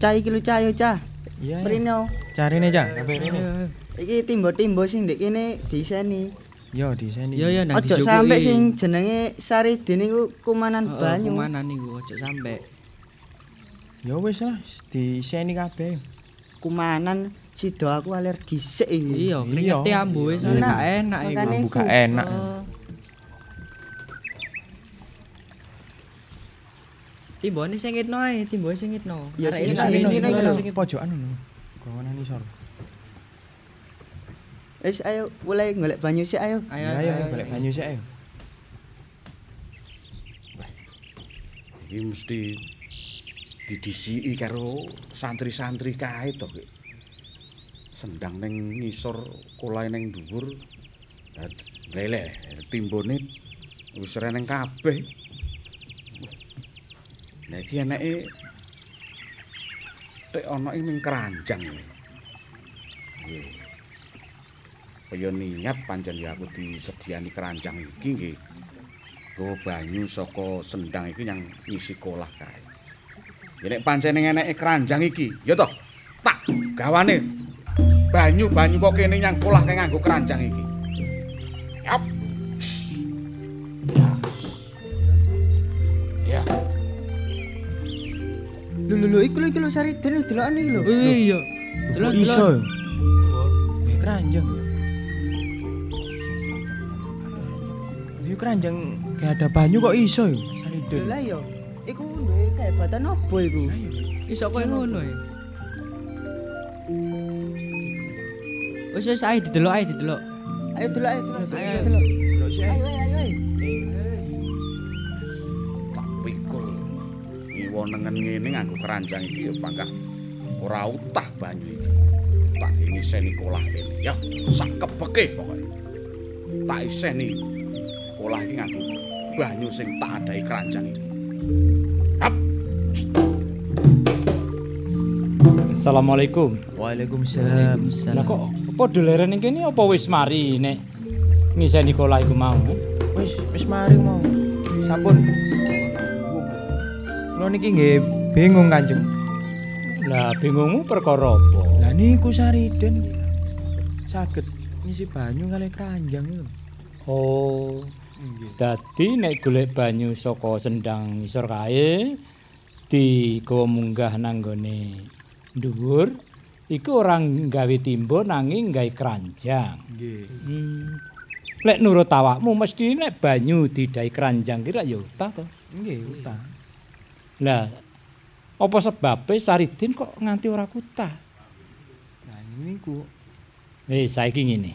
Cah iki lho cah yo cah. Iya. Mrene. Carine cah, kabeh rene. Iki timbo-timbo sing ndek kene diseni. Yo di sini. Iya ya nang Ojo sampe sing jenenge Saridin iku kumanan Heeh, banyu. Kumanan niku ojo sampe. Ya wis lah, di sini kabeh. Kumanan sido aku alergi sik iki. Iya, kringete ambu wis enak Ambu gak iku. enak. Oh. Timbone singitno ae, timbone. Ya, iki singit, tak singit, lho. singit. pojokan ngono. Kawanan isor. Wis ayo mulai golek banyu sik ayo. Ayo, Ya ayo golek banyu sik ayo. Iki mesti didisiki karo santri-santri kae to. Ki. Sendang ning ngisor, kolae ning dhuwur. Lele, timbone wis reneng kabeh. Lah iki eneke sithik ana ing ning keranjang. Nggih. Kaya niat pancen ya aku disediani keranjang iki nggih. Go banyu saka sendang iki yang ngisi kolah kae. Ya nek pancen eneke keranjang iki, ya toh tak gawane banyu-banyu kok kene yang kolah kae nganggo keranjang iki. Yap. Ya. Lho lho lho iku lho iku lho Sariden lho delokane iki lho. Iya. Delok Iso. Eh keranjang. Ini keranjang kayak ada banyu kok iso ya Sariden. Lah ya, iku duwe kehebatan apa iku? Iso koyo ngono ya. Wis wis ae didelok ae didelok. Ayo delok ayo delok. Ayo, delok. Ayo ayo ayo. Ngiwo nengen ngene nganggo keranjang iki ya pangkah ora utah banyu iki tak ngiseni kolah kene ya sak kebeke pokoke tak iseni kolah iki nganggo banyu sing tak adahi keranjang iki hap Assalamualaikum. Waalaikumsalam. Lah kok padha leren ning kene apa wis mari nek ngiseni kolah iku mau? Wis wis mari mau. Sampun. Niki nggih bingung Kanjeng. Lah bingungmu perkara apa? Lah niku Sariden saged ngisi banyu kali keranjang niku. Oh, Nggih. dadi nek golek banyu saka sendang ngisor kae digawa munggah nang gone dhuwur iku ora nggawe timba nanging nggawe keranjang. Nggih. Hmm. Lek nurut awakmu mesti nek banyu didai keranjang kira ya utah to. Nggih, utang. Lah apa sebabe Saridin kok nganti ora kutah? Nah niku Eh saiki ngene.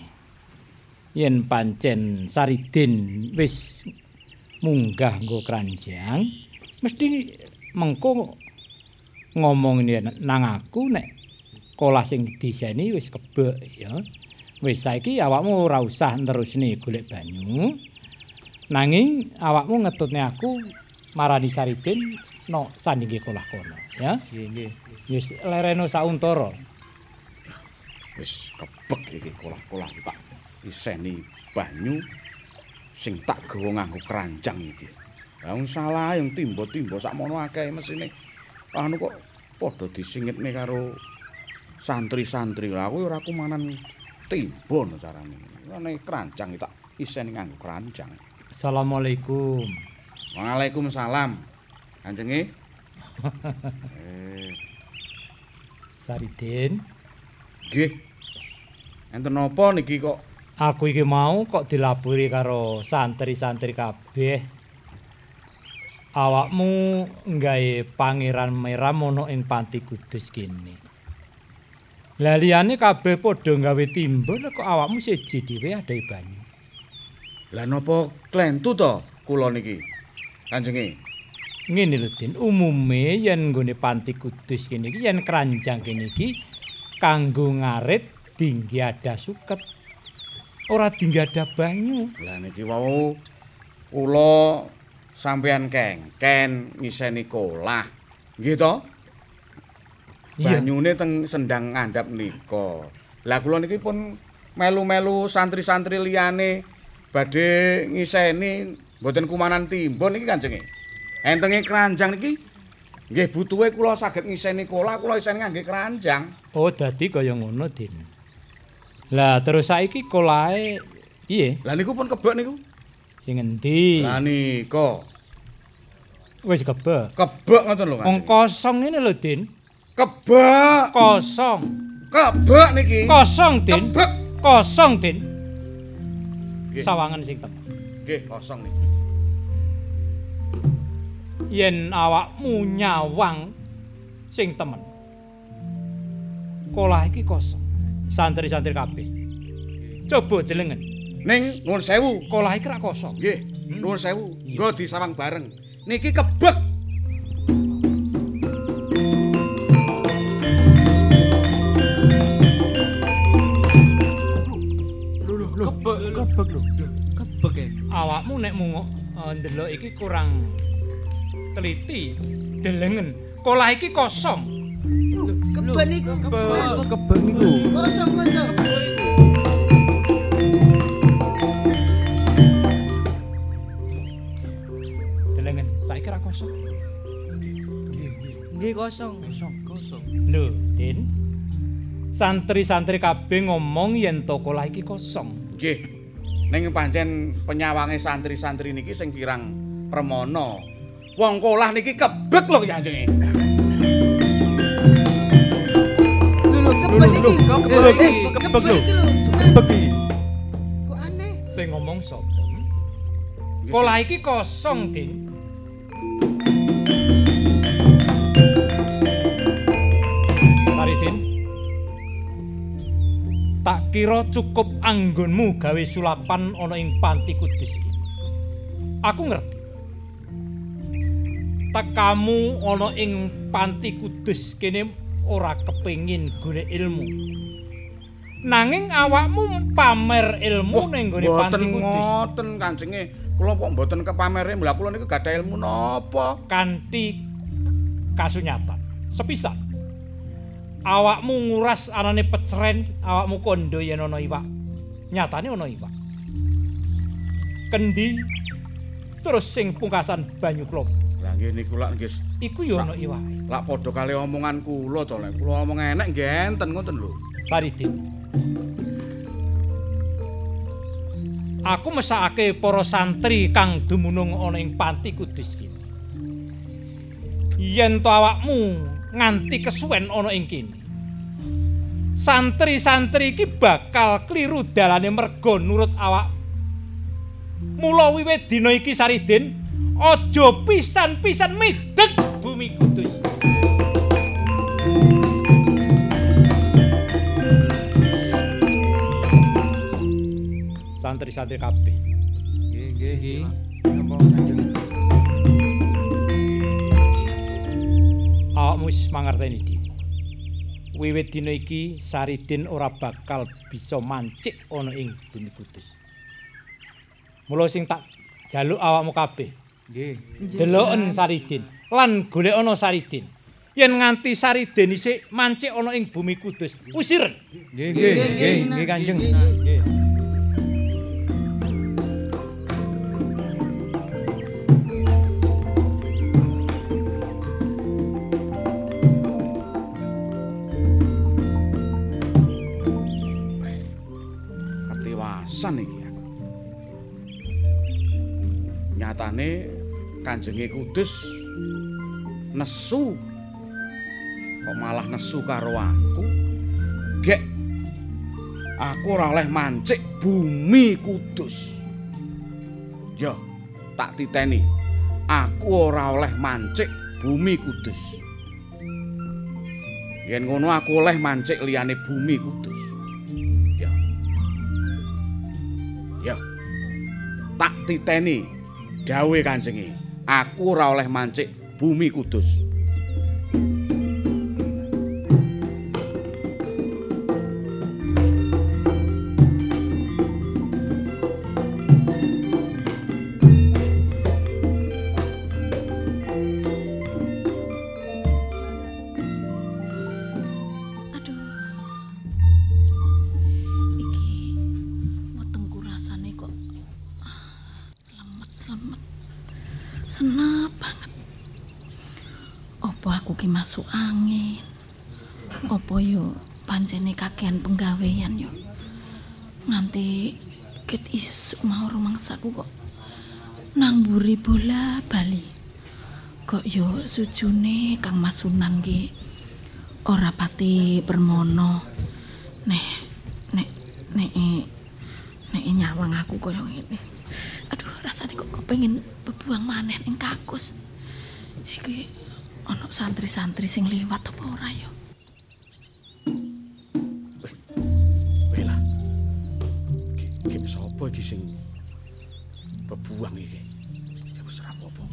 Yen pancen Saridin wis munggah nggo keranjang, mesti mengko ngomong ini nang aku nek kolah sing diseni wis kebek ya. Wis saiki awakmu ora usah terusne golek banyu. Nanging awakmu ngetutne aku marani Saridin no sandinge kolah kono ya. nggih nggih. Wis lereno sauntara. wis kebek iki kolah-kolah tak iseni banyu sing tak gawa nganggo keranjang iki lah wong salah yang timba-timba sakmono akeh mesine anu kok padha disingitne karo santri-santri lah aku ora kumanan timba no carane ngene keranjang tak iseni nganggo keranjang Assalamualaikum. Waalaikumsalam kanjenge eh Saridin, nggih enten napa niki kok aku iki mau kok dilapuri karo santri-santri kabeh. Awakmu nggawe pangeran meram ana ing Panti Kudus kene. Lah liyane kabeh padha nggawe timba kok awakmu siji dhewe adahi banyu. Lah napa klentu to kula niki? Kanjenge. Ngene lho Din, umume yen nggone Panti Kudus kene iki yen keranjang kene iki kanggo ngarit dinggi ada suket. Ora dinggi ada banyu. Lah niki wau kula sampeyan kengken ngiseni kolah. Nggih to? Banyune teng sendang ngandhap nika. Lah kula niki pun melu-melu santri-santri liyane badhe ngiseni mboten kumanan timbun niki Kanjenge. Entenge keranjang niki nggih butuhe kula saged ngiseni kolah kula iseni ngangge keranjang. Oh, dadi kaya ngono, Din. Lah terus saiki kolahe piye? Lah niku pun kebek niku. Sing endi? Lah nika Wis kebek. kebek ngoten lho Wong Kanjeng. kosong ngene lho, Din. Kebek. Kosong. Kebek niki. Kosong, Din. Kebek. Kosong, Din. Sawangan sing temen. Nggih, kosong niki. Yen awakmu nyawang sing temen. Kolah iki kosong. Santri-santri kabeh. Coba delengen. Ning nuwun sewu. Kolah iki rak kosong. Nggih, nuwun sewu. Nggo disawang bareng. Niki kebek. Kebek kebek lho. Kebek ya. awakmu nek mung eh, ndelok iki kurang teliti delengen kolah iki kosong Keben iku. Kebeng niku. Kosong kosong. Delengen, saiki ra kosong. Nggih kosong. Kosong, kosong. Lho, Din. Santri-santri kabeh ngomong yen toko lah iki kosong. Nggih. Ning pancen penyawange santri-santri niki sing kirang premono. Wong kolah niki kebek lho Kanjeng. Lho keben iki. Kebek iki, kebek lho. Kebek iki. Kok aneh? Sing ngomong sapa? Kolah iki kosong, Din. Saridin. Tak kira cukup anggonmu gawe sulapan ana ing panti kudus iki. Aku ngerti. Tekamu ana ing panti kudus kene ora kepengin golek ilmu. Nanging awakmu pamer ilmu ning gone panti Mboten kudus. ngoten Kanjenge. Kula kok mboten kepamere, lha kula niku gadah ilmu napa? kanthi kasunyatan. Sepisan awakmu nguras anane peceren, awakmu kondo yen ana iwak. Nyatane ana iwak. Kendi terus sing pungkasan banyu klop. Nggih niku lak nggih Iku ya ana iwake. lak padha kali omongan kula to lek kula omong enek nggih enten ngoten lho. Saridin. Aku mesakake para santri kang dumunung ana ing panti kudus iki. Yen to awakmu nganti kesuwen ana ing kene. Santri-santri iki bakal kliru dalane merga nurut awak. Mula wiwit dina iki Saridin, aja pisan-pisan mideg bumi kudus. Santri-santri kabeh. Nggih, nggih. Napa Kanjeng? awakmu wis mangerteni dhewe. Wiwit dina iki Saridin ora bakal bisa mancik ana ing bumi kudus. Mula sing tak jaluk awakmu kabeh, Nggih. deloken Saridin lan golek ana Saridin. Yen nganti Saridin isih mancik ana ing bumi kudus. Nggih, nggih, nggih, nggih Kanjeng. Nggih. Ketiwasan iki aku. Nyatane Kanjenge Kudus nesu kok malah nesu karo aku. Gek aku ora oleh mancik bumi Kudus. Yo, tak titeni. Aku ora oleh mancik bumi Kudus. Yen ngono aku oleh mancik liyane bumi Kudus. Ya. Ya. Tak titeni dawe Kanjenge. Aku ora oleh mancik bumi Kudus. Kakean penggawean yo. Nganti ket isuk mau rumangsaku kok. Nang mburi bola bali. Kok yo sujune Kang Mas Sunan ki ora pati permono. Nek nek nek nek nyawang aku kaya ngene. Aduh rasane kok kepengin bebuang maneh ning kakus. Iki ana santri-santri sing liwat apa ora ya Ki sapa iki sing bebuang iki? Ya wis ora apa-apa.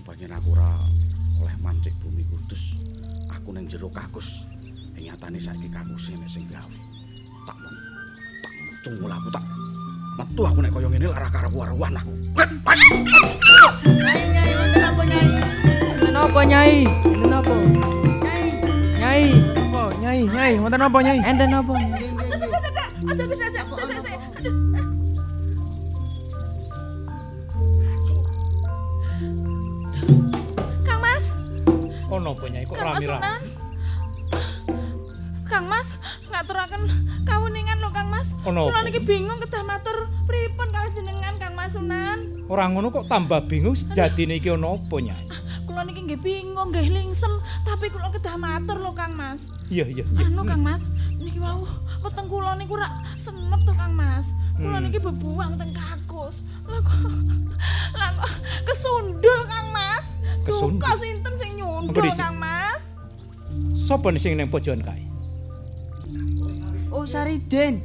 Pancen aku ora oleh mancik bumi kudus. Aku ning jero kakus. Ing nyatane saiki kakus nek sing gawe. Tak men tak mencungul aku tak metu aku nek kaya ngene lara karo warwan aku. Nyai nyai wonten apa nyai? Wonten apa, Nyai? Wonten apa? Nyai. Nyai. Wonten napa, Nyai? Enten apa? Aja. Aja tidak, aja. Sik, sik, sik. Ono apa Nyai kok rame-rame? Kang Mas, ngaturaken kawuningan lho Kang Mas. Ono Kula niki bingung kedah matur pripun kalih jenengan Kang Mas Sunan. Ora ngono kok tambah bingung sejatine iki ono apa Nyai? Kula niki nggih bingung, nggih lingsem, tapi kula kedah matur lho Kang Mas. Iya iya iya. Anu Kang Mas, niki wau weteng kula niku rak senep to Kang Mas. Kula Hmm. niki bebuang teng kakus. Lah kok kok kesundul Kang Mas. Kesundul? Duka sinten sing Dhisik. Kang Mas? Sopo nih sing nang pojokan kae? Oh, Sariden.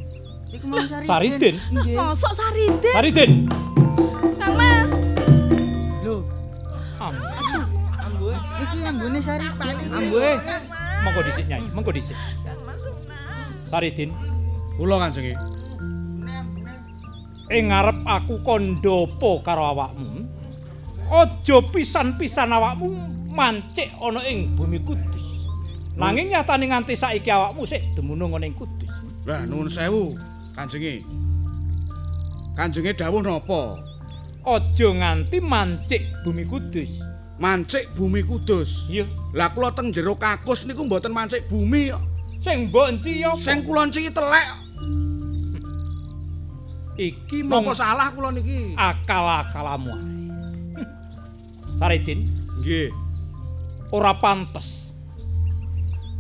Iku mau Sariden. Sariden? Nggih. Mosok Sariden? Sariden. Kang Mas. Lho, Ampun. ambuhe. Iki ambune Sariden. Ambuhe. Monggo dhisik Nyai, monggo dhisik. Saridin, Kula Kanjeng. ing ngarep aku kandhapa karo awakmu. Aja pisan-pisan awakmu mancik ana ing bumi kudus. Nanging nyatane nganti saiki awakmu sik dumunung ana ing kudus. Lah nuwun sewu, Kanjeng. Kanjenge dawuh napa? Aja nganti mancik bumi kudus. Mancik bumi kudus. Iya, Lah kula teng jero kakus niku mboten mancik bumi kok. sing mbok enci apa? Sing kula enci telek. iki mung Napa salah kula niki? akal-akalamu ae. Saridin, Nggih. Ora pantes.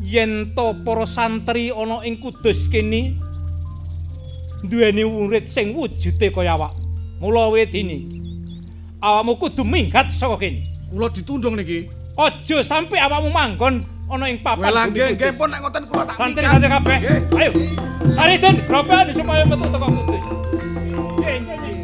Yen to para santri ana ing kudus kene duweni murid sing wujude kaya awak. Mula wedine awakmu kudu minggat saka kene. Kula ditundung niki. aja sampe awakmu manggon ana ing papan bumi nggih nggih pun nek ngoten kula tak santri santri kabeh. Ayo. Saridin groban supaya metu teko kudus. Nggih, nggih.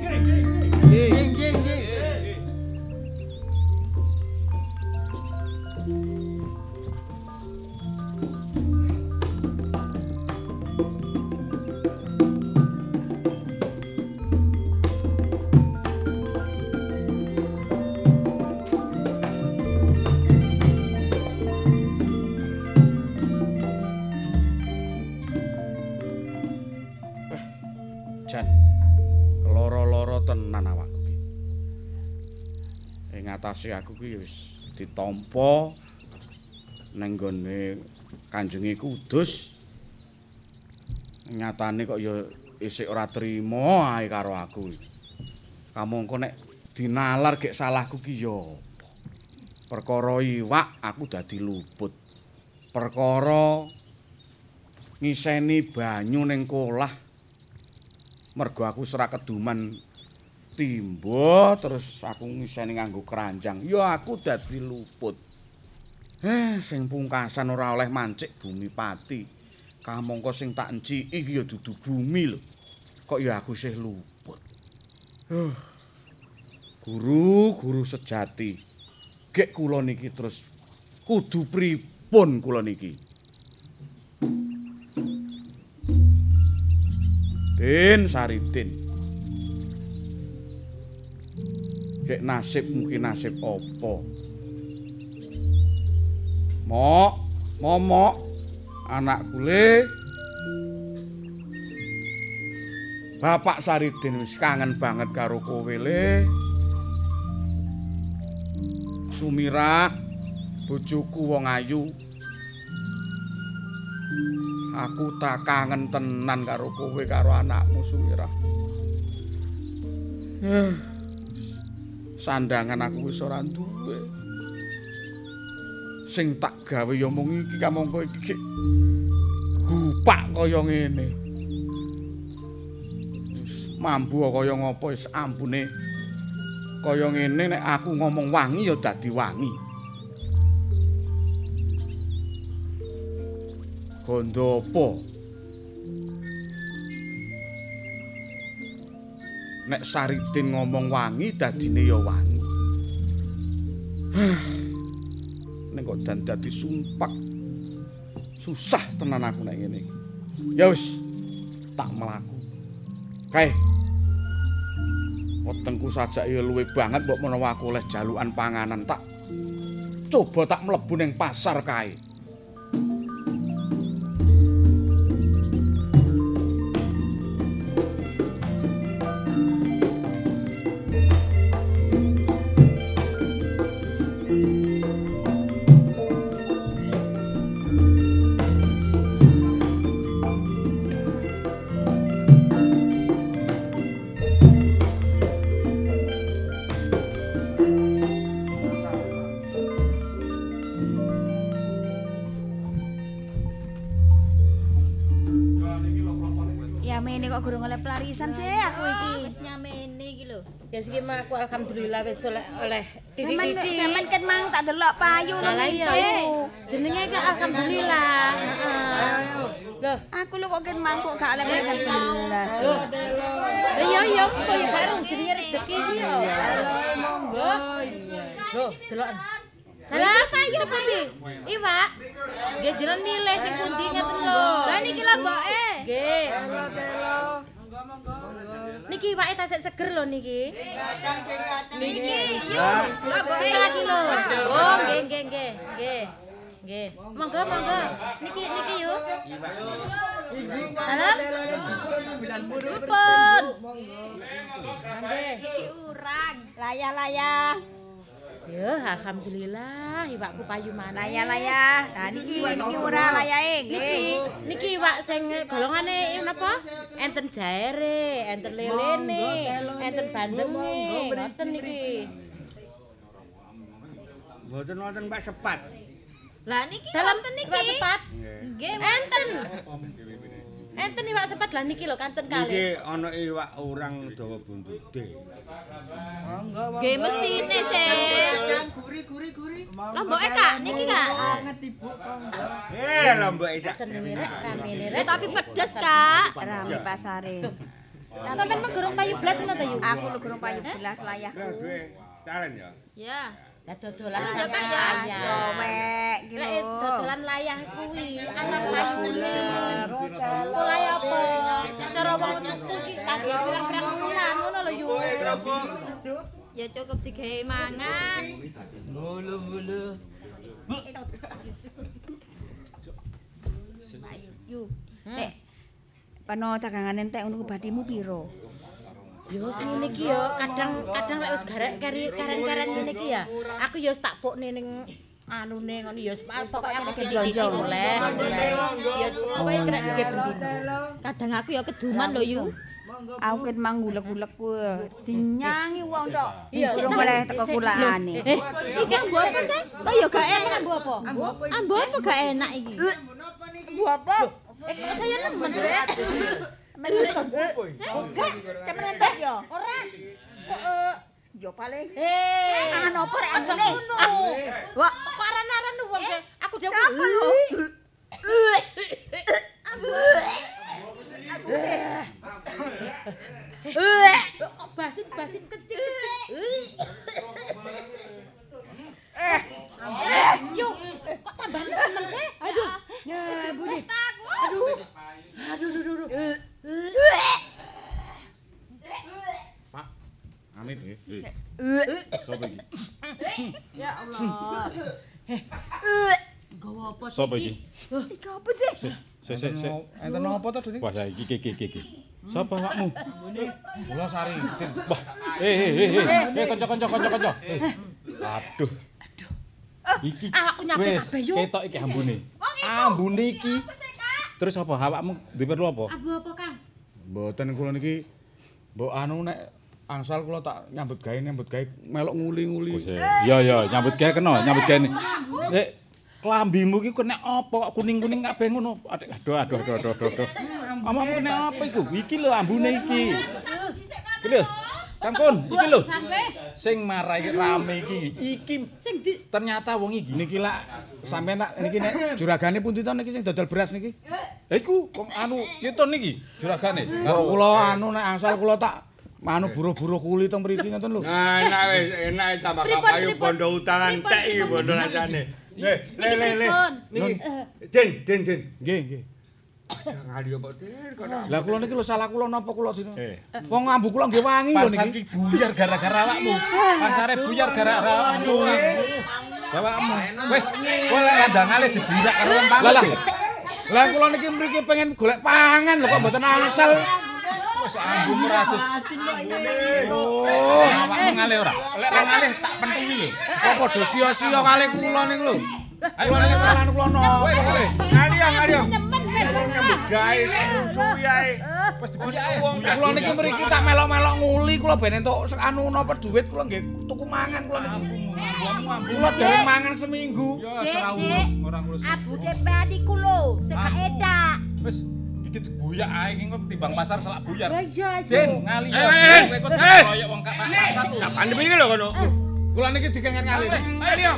Atase aku ki wis ditampa ning gone Kanjenge Kudus. Nyatane kok ya isih ora trima ae karo aku. Kamangka nek dinalar gek salahku ki ya? Perkara iwak aku dadi luput. Perkara ngiseni banyu ning kolah mergo aku serak keduman timba terus aku ngiseni nganggo keranjang. Ya aku dadi luput. Eh sing pungkasan ora oleh mancik bumi pati. Kamangka sing tak enciki iki ya dudu bumi lho. Kok ya aku sih luput? Huh. guru guru sejati. Gek kula niki terus. Kudu pripun kula niki? Den Saridin. Gek nasib mungkin nasib apa? Mok, momok, anak kule. Bapak Saridin wis kangen banget karo kowe le. Sumira, bojoku wong ayu. Aku tak kangen tenan karo kowe karo anakmu Sumirah. Eh, sandangan aku wis ora duwe. Sing tak gawe ya mung iki kamangka iki gupak kaya ngene. Mambu kaya ngapa wis ampune. Kaya ngene nek aku ngomong wangi ya dadi wangi. Gondo apa? Nek Saridin ngomong wangi dadine ya wangi. Nek kok dan dadi sumpak. Susah tenan aku nek ngene. Ya wis, tak mlaku. Kae. Wetengku sajak ya luwe banget mbok menawa aku oleh jalukan panganan tak coba tak mlebu ning pasar kae. Ya siki mah aku alhamdulillah wis oleh titik-titik. sampeyan ket mang tak delok payu Lah lho iya iki. Jenenge kok alhamdulillah. Heeh. Loh, Aku lho kok ket mang kok gak oleh belas. Loh. Lah iya iya kok ya karo jenenge rezeki iki yo. Monggo. Loh, delok. Lah payu pundi? Iwak. Nggih jeneng nilai sing pundi ngeten lho. Lah niki lho mboke. Nggih. Niki iwake tasik seger lho niki. Niki yuk. Lah lagi lho. Oh, nggih nggih nggih. Nggih. Nggih. Monggo monggo. Niki niki yuk. Halo? Pun. Nggih. Iki urang. Layah-layah. Ya, alhamdulillah iwakku payu maneh. Layah-layah. Nah niki niki ora layahe Niki, nggih. niki iwak sing golongane napa? Enten jaere, enten lelene, enten bandenge, ngoten niki. Mboten wonten Mbak sepat. Lah niki dalam niki. Iwak sepat. Nggih, enten. Enten iwak sepat lah niki lho kanten kali. Iki ana iwak urang dawa buntude. Nggih mestine sih. Guri guri guri. Lah mboke Kak, niki Kak. Banget Ibu. Eh, lombok isa. Senenge rek, ramene rek. tapi pedes Kak. Rame pasare. Sampeyan mung gorong payu blas ngono ta Yu? Aku lho gurung payu belas layahku. Lah duwe setalen ya. Ya. Lah dodolan layah. Cowek iki Lek lho. dodolan layah kuwi ana payune. Mulai apa? Cara wong tuku iki kangge pirang-pirang wulan ngono lho Yu. Ya cukup digawe mangan. Mulu-mulu. Yu. Nek pano dagangan entek ngono badimu piro? Yo sing niki yo kadang-kadang lek wis garek kari karen-karen ngene iki ya. Aku yo wis tak pokne ning anune ngono yo pokoke aku belanja blonjo. oleh. Yo pokoke kena iki bendino. Kadang aku yo keduman lho Yu. Aku ket mang gulek-gulek ku dinyangi wong tok. Tak- oleh teko kulaane. Eh, iki ambo apa sih? Kok yo gak enak ambo apa? Ambo apa gak enak iki? Bu apa? Eh, kok saya nemen Enggak, cemen. Ora. Kok eh Yo paling. Eh, Mangan apa rek anjene? ngono. Wah, Kok aran-aran wong? Aku dhewe. Lho? Kok basin-basin kecil-kecil. Eh, Yuk, kok tambah nemen sih? Aduh. ya bunyi. Aduh. Aduh, aduh, aduh. Pak. Amit. Nggih. Sopo iki? Ya Allah. Gawa apa sih Sopo iki? Iki apa sih? Sik sik sik. Enten napa to, Duni? Wah, ya iki iki iki iki. Sapa awakmu? Kula sari. Wah, eh eh eh eh, eh kanca-kanca kanca-kanca. Eh. Aduh. Iki. Ah, aku nyampe kabeh, yo. ketok iki ambune. Ambune iki. Terus apa awakmu duwe perlu apa? Abu apa, Kang? Mboten kula niki mbok anu nek angsal kula tak nyambut gawe nyambut gawe melok nguli-nguli. Iya iya, nyambut gawe kena, nyambut gawe. Nek klambimu iki kena apa kok kuning-kuning kabeh ngono? Aduh aduh aduh aduh aduh. Amamu kena apa iku? Iki lho ambune iki. Iki lho. Kangkun, iki lho. Sing marai rame iki. Iki Sing di ternyata wong iki. Niki lak sampean tak niki nek juragane to niki sing dodol beras niki? Eh iku wong anu yeton iki juragane. Karo kula anu nek angsal kula tak anu buruh-buruh kuli teng mriki ngoten lho. Nah, enak wis, enak tambah kapayu bondo utangan tek iki bondo rasane. Nih, le le le. Niki. Den, den, den. Nggih, nggih. Ngali apa den kok nak- Lah kula niki lho salah kula napa kula dina? Wong ngambu kula nggih wangi lho Pasar niki. ki buyar gara-gara awakmu. Pasare buyar gara-gara awakmu. Awakmu. Wis, kowe lek landangane diburak karo wong Lah lah. pamit. Lah kula niki mriki pengen golek pangan lho kok mboten asal. Wis ambune ratus. Oh, Awakmu ngalih ora? Lek ora ngalih tak pentungi lho. kok padha sia-sia kalih kula niku lho. Kula niki salah kula napa. Ngali ya, ngali ya. Nyambut gawe suwi ae. Wis dibujuk wong Kula niki mriki tak melok-melok nguli kula ben entuk anu napa dhuwit kula nggih tuku mangan kula niki. Kula dereng mangan seminggu. Ya ora urus, ora ngurus. Abu lho, gak edak. Wis Iki dibuyak ae iki kok timbang pasar selak buyar. Iya. Den, ngali ya. Eh, eh, Kowe kok eh. koyo wong kak pasar lho. Tak pandemi iki lho kono. Kula niki dikengen ngali. Ayo.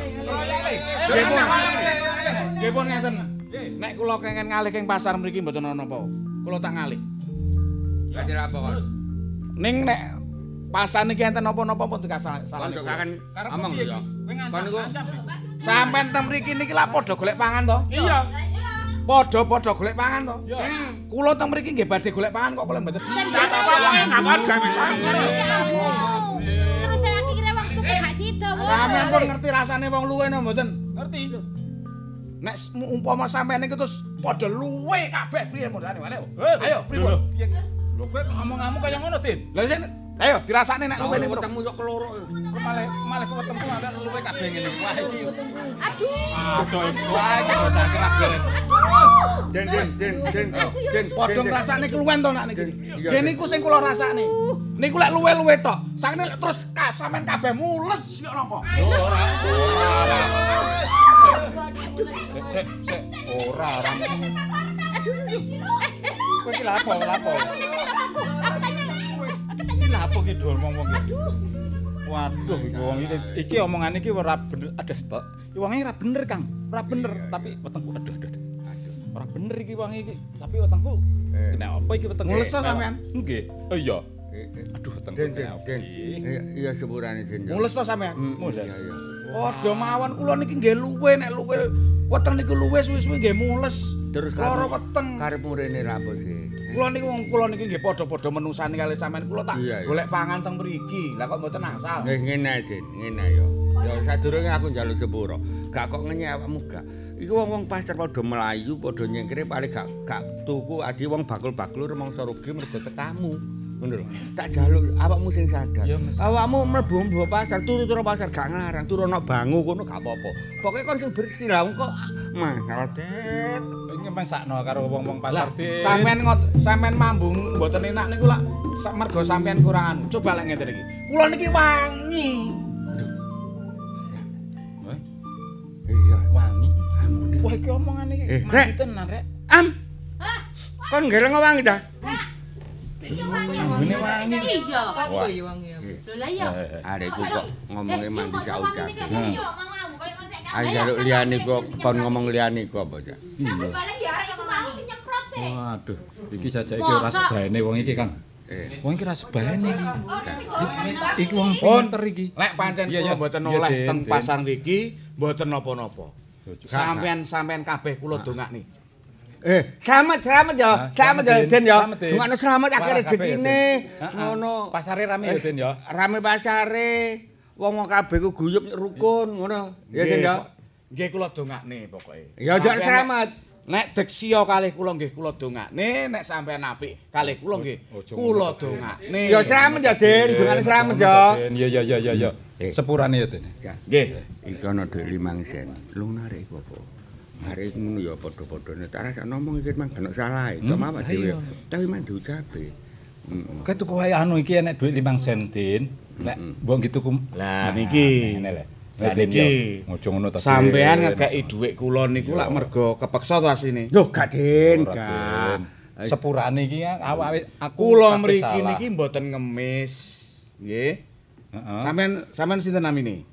Nggih pun. Nggih pun ngeten. Nek kula kengen ngalih king pasar mriki mboten ana napa. Kula tak ngalih. Ganti apa kon? Ning nek pasar niki enten napa-napa pun dikasal salah. Kon kan omong lho ya. Kon niku Sampeyan teng mriki niki lak padha golek pangan to? Iya. Padha-padha golek pangan to? Kula teng mriki nggih badhe golek pangan kok kula mboten. Enggak padha Terus saya kira waktu gak sida wong. Sampeyan pun ngerti rasane wong luwe napa mboten? Ngerti. Nek umpama sampeyan niku terus padha luwe kabeh piye modane wae. Eh, Ayo pripun? Piye? Lho kowe kok ngomong-ngomong kaya ngono, Din. Lah sing ayo dirasakne nek luwe niku. Ketemu sok keloro. Kok malah malah ketemu ada luwe kabeh ngene. Wah iki. Aduh. Aduh, wah iki bocah kerak beres. Den den den den den Padha ngrasakne keluwen to nak niki. Den. niku sing kula rasakne. Niku lek luwe-luwe tok. Sakne lek terus ka- sampean kabeh mules yo napa? Ora, ora. Sik, sik, sik. Ora, ora. Kowe iki lapo, lapo. Iki lapo iki dol ngomong iki. Waduh, iki wong iki iki omongan iki ora bener. Ada stok. Iki wonge ora bener, Kang. Ora bener, tapi wetengku aduh aduh. aduh. Ora bener iki wong iki, tapi wetengku kena apa iki wetengku? Mules to sampean? Nggih. Oh iya. Aduh, wetengku Den den kena apa den. iki? Iya sepurane den. Mules to sampean? Mules. Iya iya. Padha mawon kula niki nggih luwe nek luwe weteng niku luwe suwi-suwi nggih mules. Terus lara kamu- weteng. Karepmu rene ra apa sih? Kula niku wong kula niki nggih padha-padha menungsani kali sampean kula tak golek pangan teng mriki. Lah kok mboten asal. Nggih ngene ae, Den, ngene yo. Ya sadurunge aku njaluk sepuro. Gak kok ngenyek awakmu gak. Iku wong-wong pasar padha melayu, padha nyengkire paling gak gak tuku adi wong bakul-bakul rumangsa rugi mergo tekamu. Ngono lho. Tak jaluk awakmu sing sadar. Awakmu mlebu pasar, turu-turu pasar gak nglarang, turu ana bangu kono gak apa-apa. Pokoke kon sing bersih lah mahal, Den. Iki mesakno karo wong-wong pasar Din. sampean ngot sampean mambung mboten enak niku lak sa- mergo sampean kurang anu. Coba lek ngeten iki. Kula niki wangi. Iya. wangi. Wah, iki omongane iki Eh, mati tenan, Rek. Am. Kon geleng wangi ta? Ambune wangi. Iya. Lho lah iya. Arek kok ngomongnya Eh, mandi kok jauh. ini kayak gini, yo, mau ngawur, kayak kon sek jaluk liyane kok kon ngomong liyane kok apa cak? Wis balik ya arek iku mau sing nyeprot sih. Waduh, iki saja iki ora Masa? sebahane wong iki, Kang. Eh. Wong iki ora sebahane iki. Iki Iki wong pinter iki. Lek pancen kula mboten oleh teng pasar niki mboten napa-napa. Sampean-sampean kabeh kula dongakni. Eh, selamat selamat ya. Ah, Selamat ya Den. Den ya. Selamat, Den. Dungakno selamat akhir ya, rezekine. Den. Ngono. Pasare rame ya, Wis, Den ya. Rame pasare. Wong-wong kabeh ku guyub rukun ngono. Ya Den ya. Nggih kula dongakne pokoke. Ya ojo Sampean selamat. Nek deksya kalih kula nggih kula dongakne, nek sampean apik kalih kula nggih Ojo kula ngono, Den. dongakne. Ya selamat ya Den, dungane selamat ya. Den, Iya, iya, iya, iya, iya. Eh. Sepurane ya, Den. Ya. Nggih. Iki ana dhuwit 5 sen. Lu narik iku apa? Narik ngono ya padha-padha. Nek tak rasa ngomong iki mang kena salah. Kok Hmm, mawar lah dhewe. Tapi mang diucape. Heeh. Kae tuku wae anu iki enek dhuwit 5 sen, Din. Lek mbok gitu kum. Lah niki. Ngene. Lah niki. ya. Ojo ngono ta. Sampean ngekeki dhuwit kula niku lak mergo kepeksa to asine. Loh, gak Den, gak. Sepurane iki awak aku Kula mriki niki mboten ngemis. Nggih. Heeh. Sampean sampean sinten namine?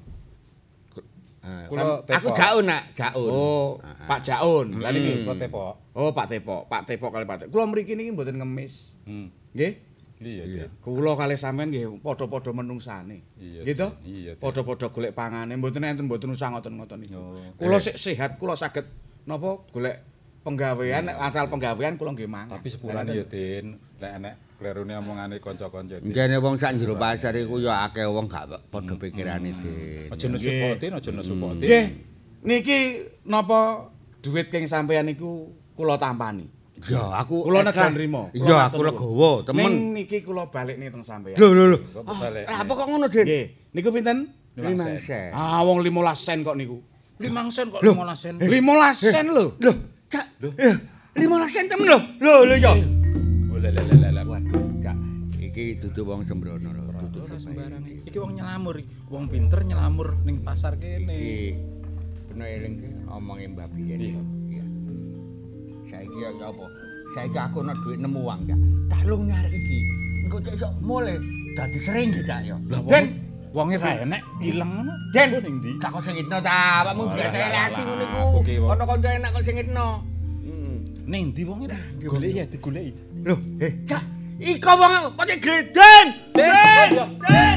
Kula Aku Tepok. Jaun nak, Jaun. Oh, Pak Jaun. Lah niki. Kula Tepok. Oh, Pak Tepok. Pak Tepok kali Pak Tepok. Kula mriki niki mboten ngemis. Hmm. Nggih. Iya, iya. Kula kali sampean nggih padha-padha menungsane. Iya, Gitu? Den. Iya, Den. Padha-padha golek pangane, mboten enten mboten usah ngoten-ngoten iki. Oh. Kula sik sehat, kula saged napa golek penggawean, nek asal penggawean kula nggih mangan. Tapi sepurane ya, Din. Lek enek klerune omongane kanca-kanca. Jane wong sak njero pasar iku ya akeh wong gak padha pikirane, Din. Aja nesu potin, aja nesu potin. Nggih. Niki napa duit king sampean niku kula tampani. Ya, aku Kula nrimo. Iya, matur aku legowo, temen. Ning niki kula balik nih teng sampean. Lho, lho, lho. Kok balik. Ah, Apa kok ngono, Din? Nggih. Niku pinten? 5 sen. Ah, wong 15 sen kok niku. 5 sen kok Loh. 15 sen. 15 sen lho. Lho, Cak. Eh, 15 sen temen lho. Lho, lho ya. Oh, le le le Iki dudu wong sembrono lho, dudu sembarang. Iki wong nyelamur, wong pinter nyelamur ning pasar kene. Iki bener eling sih omongin Mbak Biyen. Iya. Saiki ya apa? Saiki aku ana dhuwit nemu uang ya. Tak lung nyari iki. Engko cek iso mulai dadi sering Cak ya. Den, wong wonge ra enek ilang ngono. Den, ning ndi? gak kok sengitno ta, awakmu biasa lah, ati ngono iku. wong? Ana kanca enak kok sengitno. Heeh. Ning ndi wonge? Goleki ya digoleki. Loh, eh, Cak, iko wong kok gledeng. Den, Den.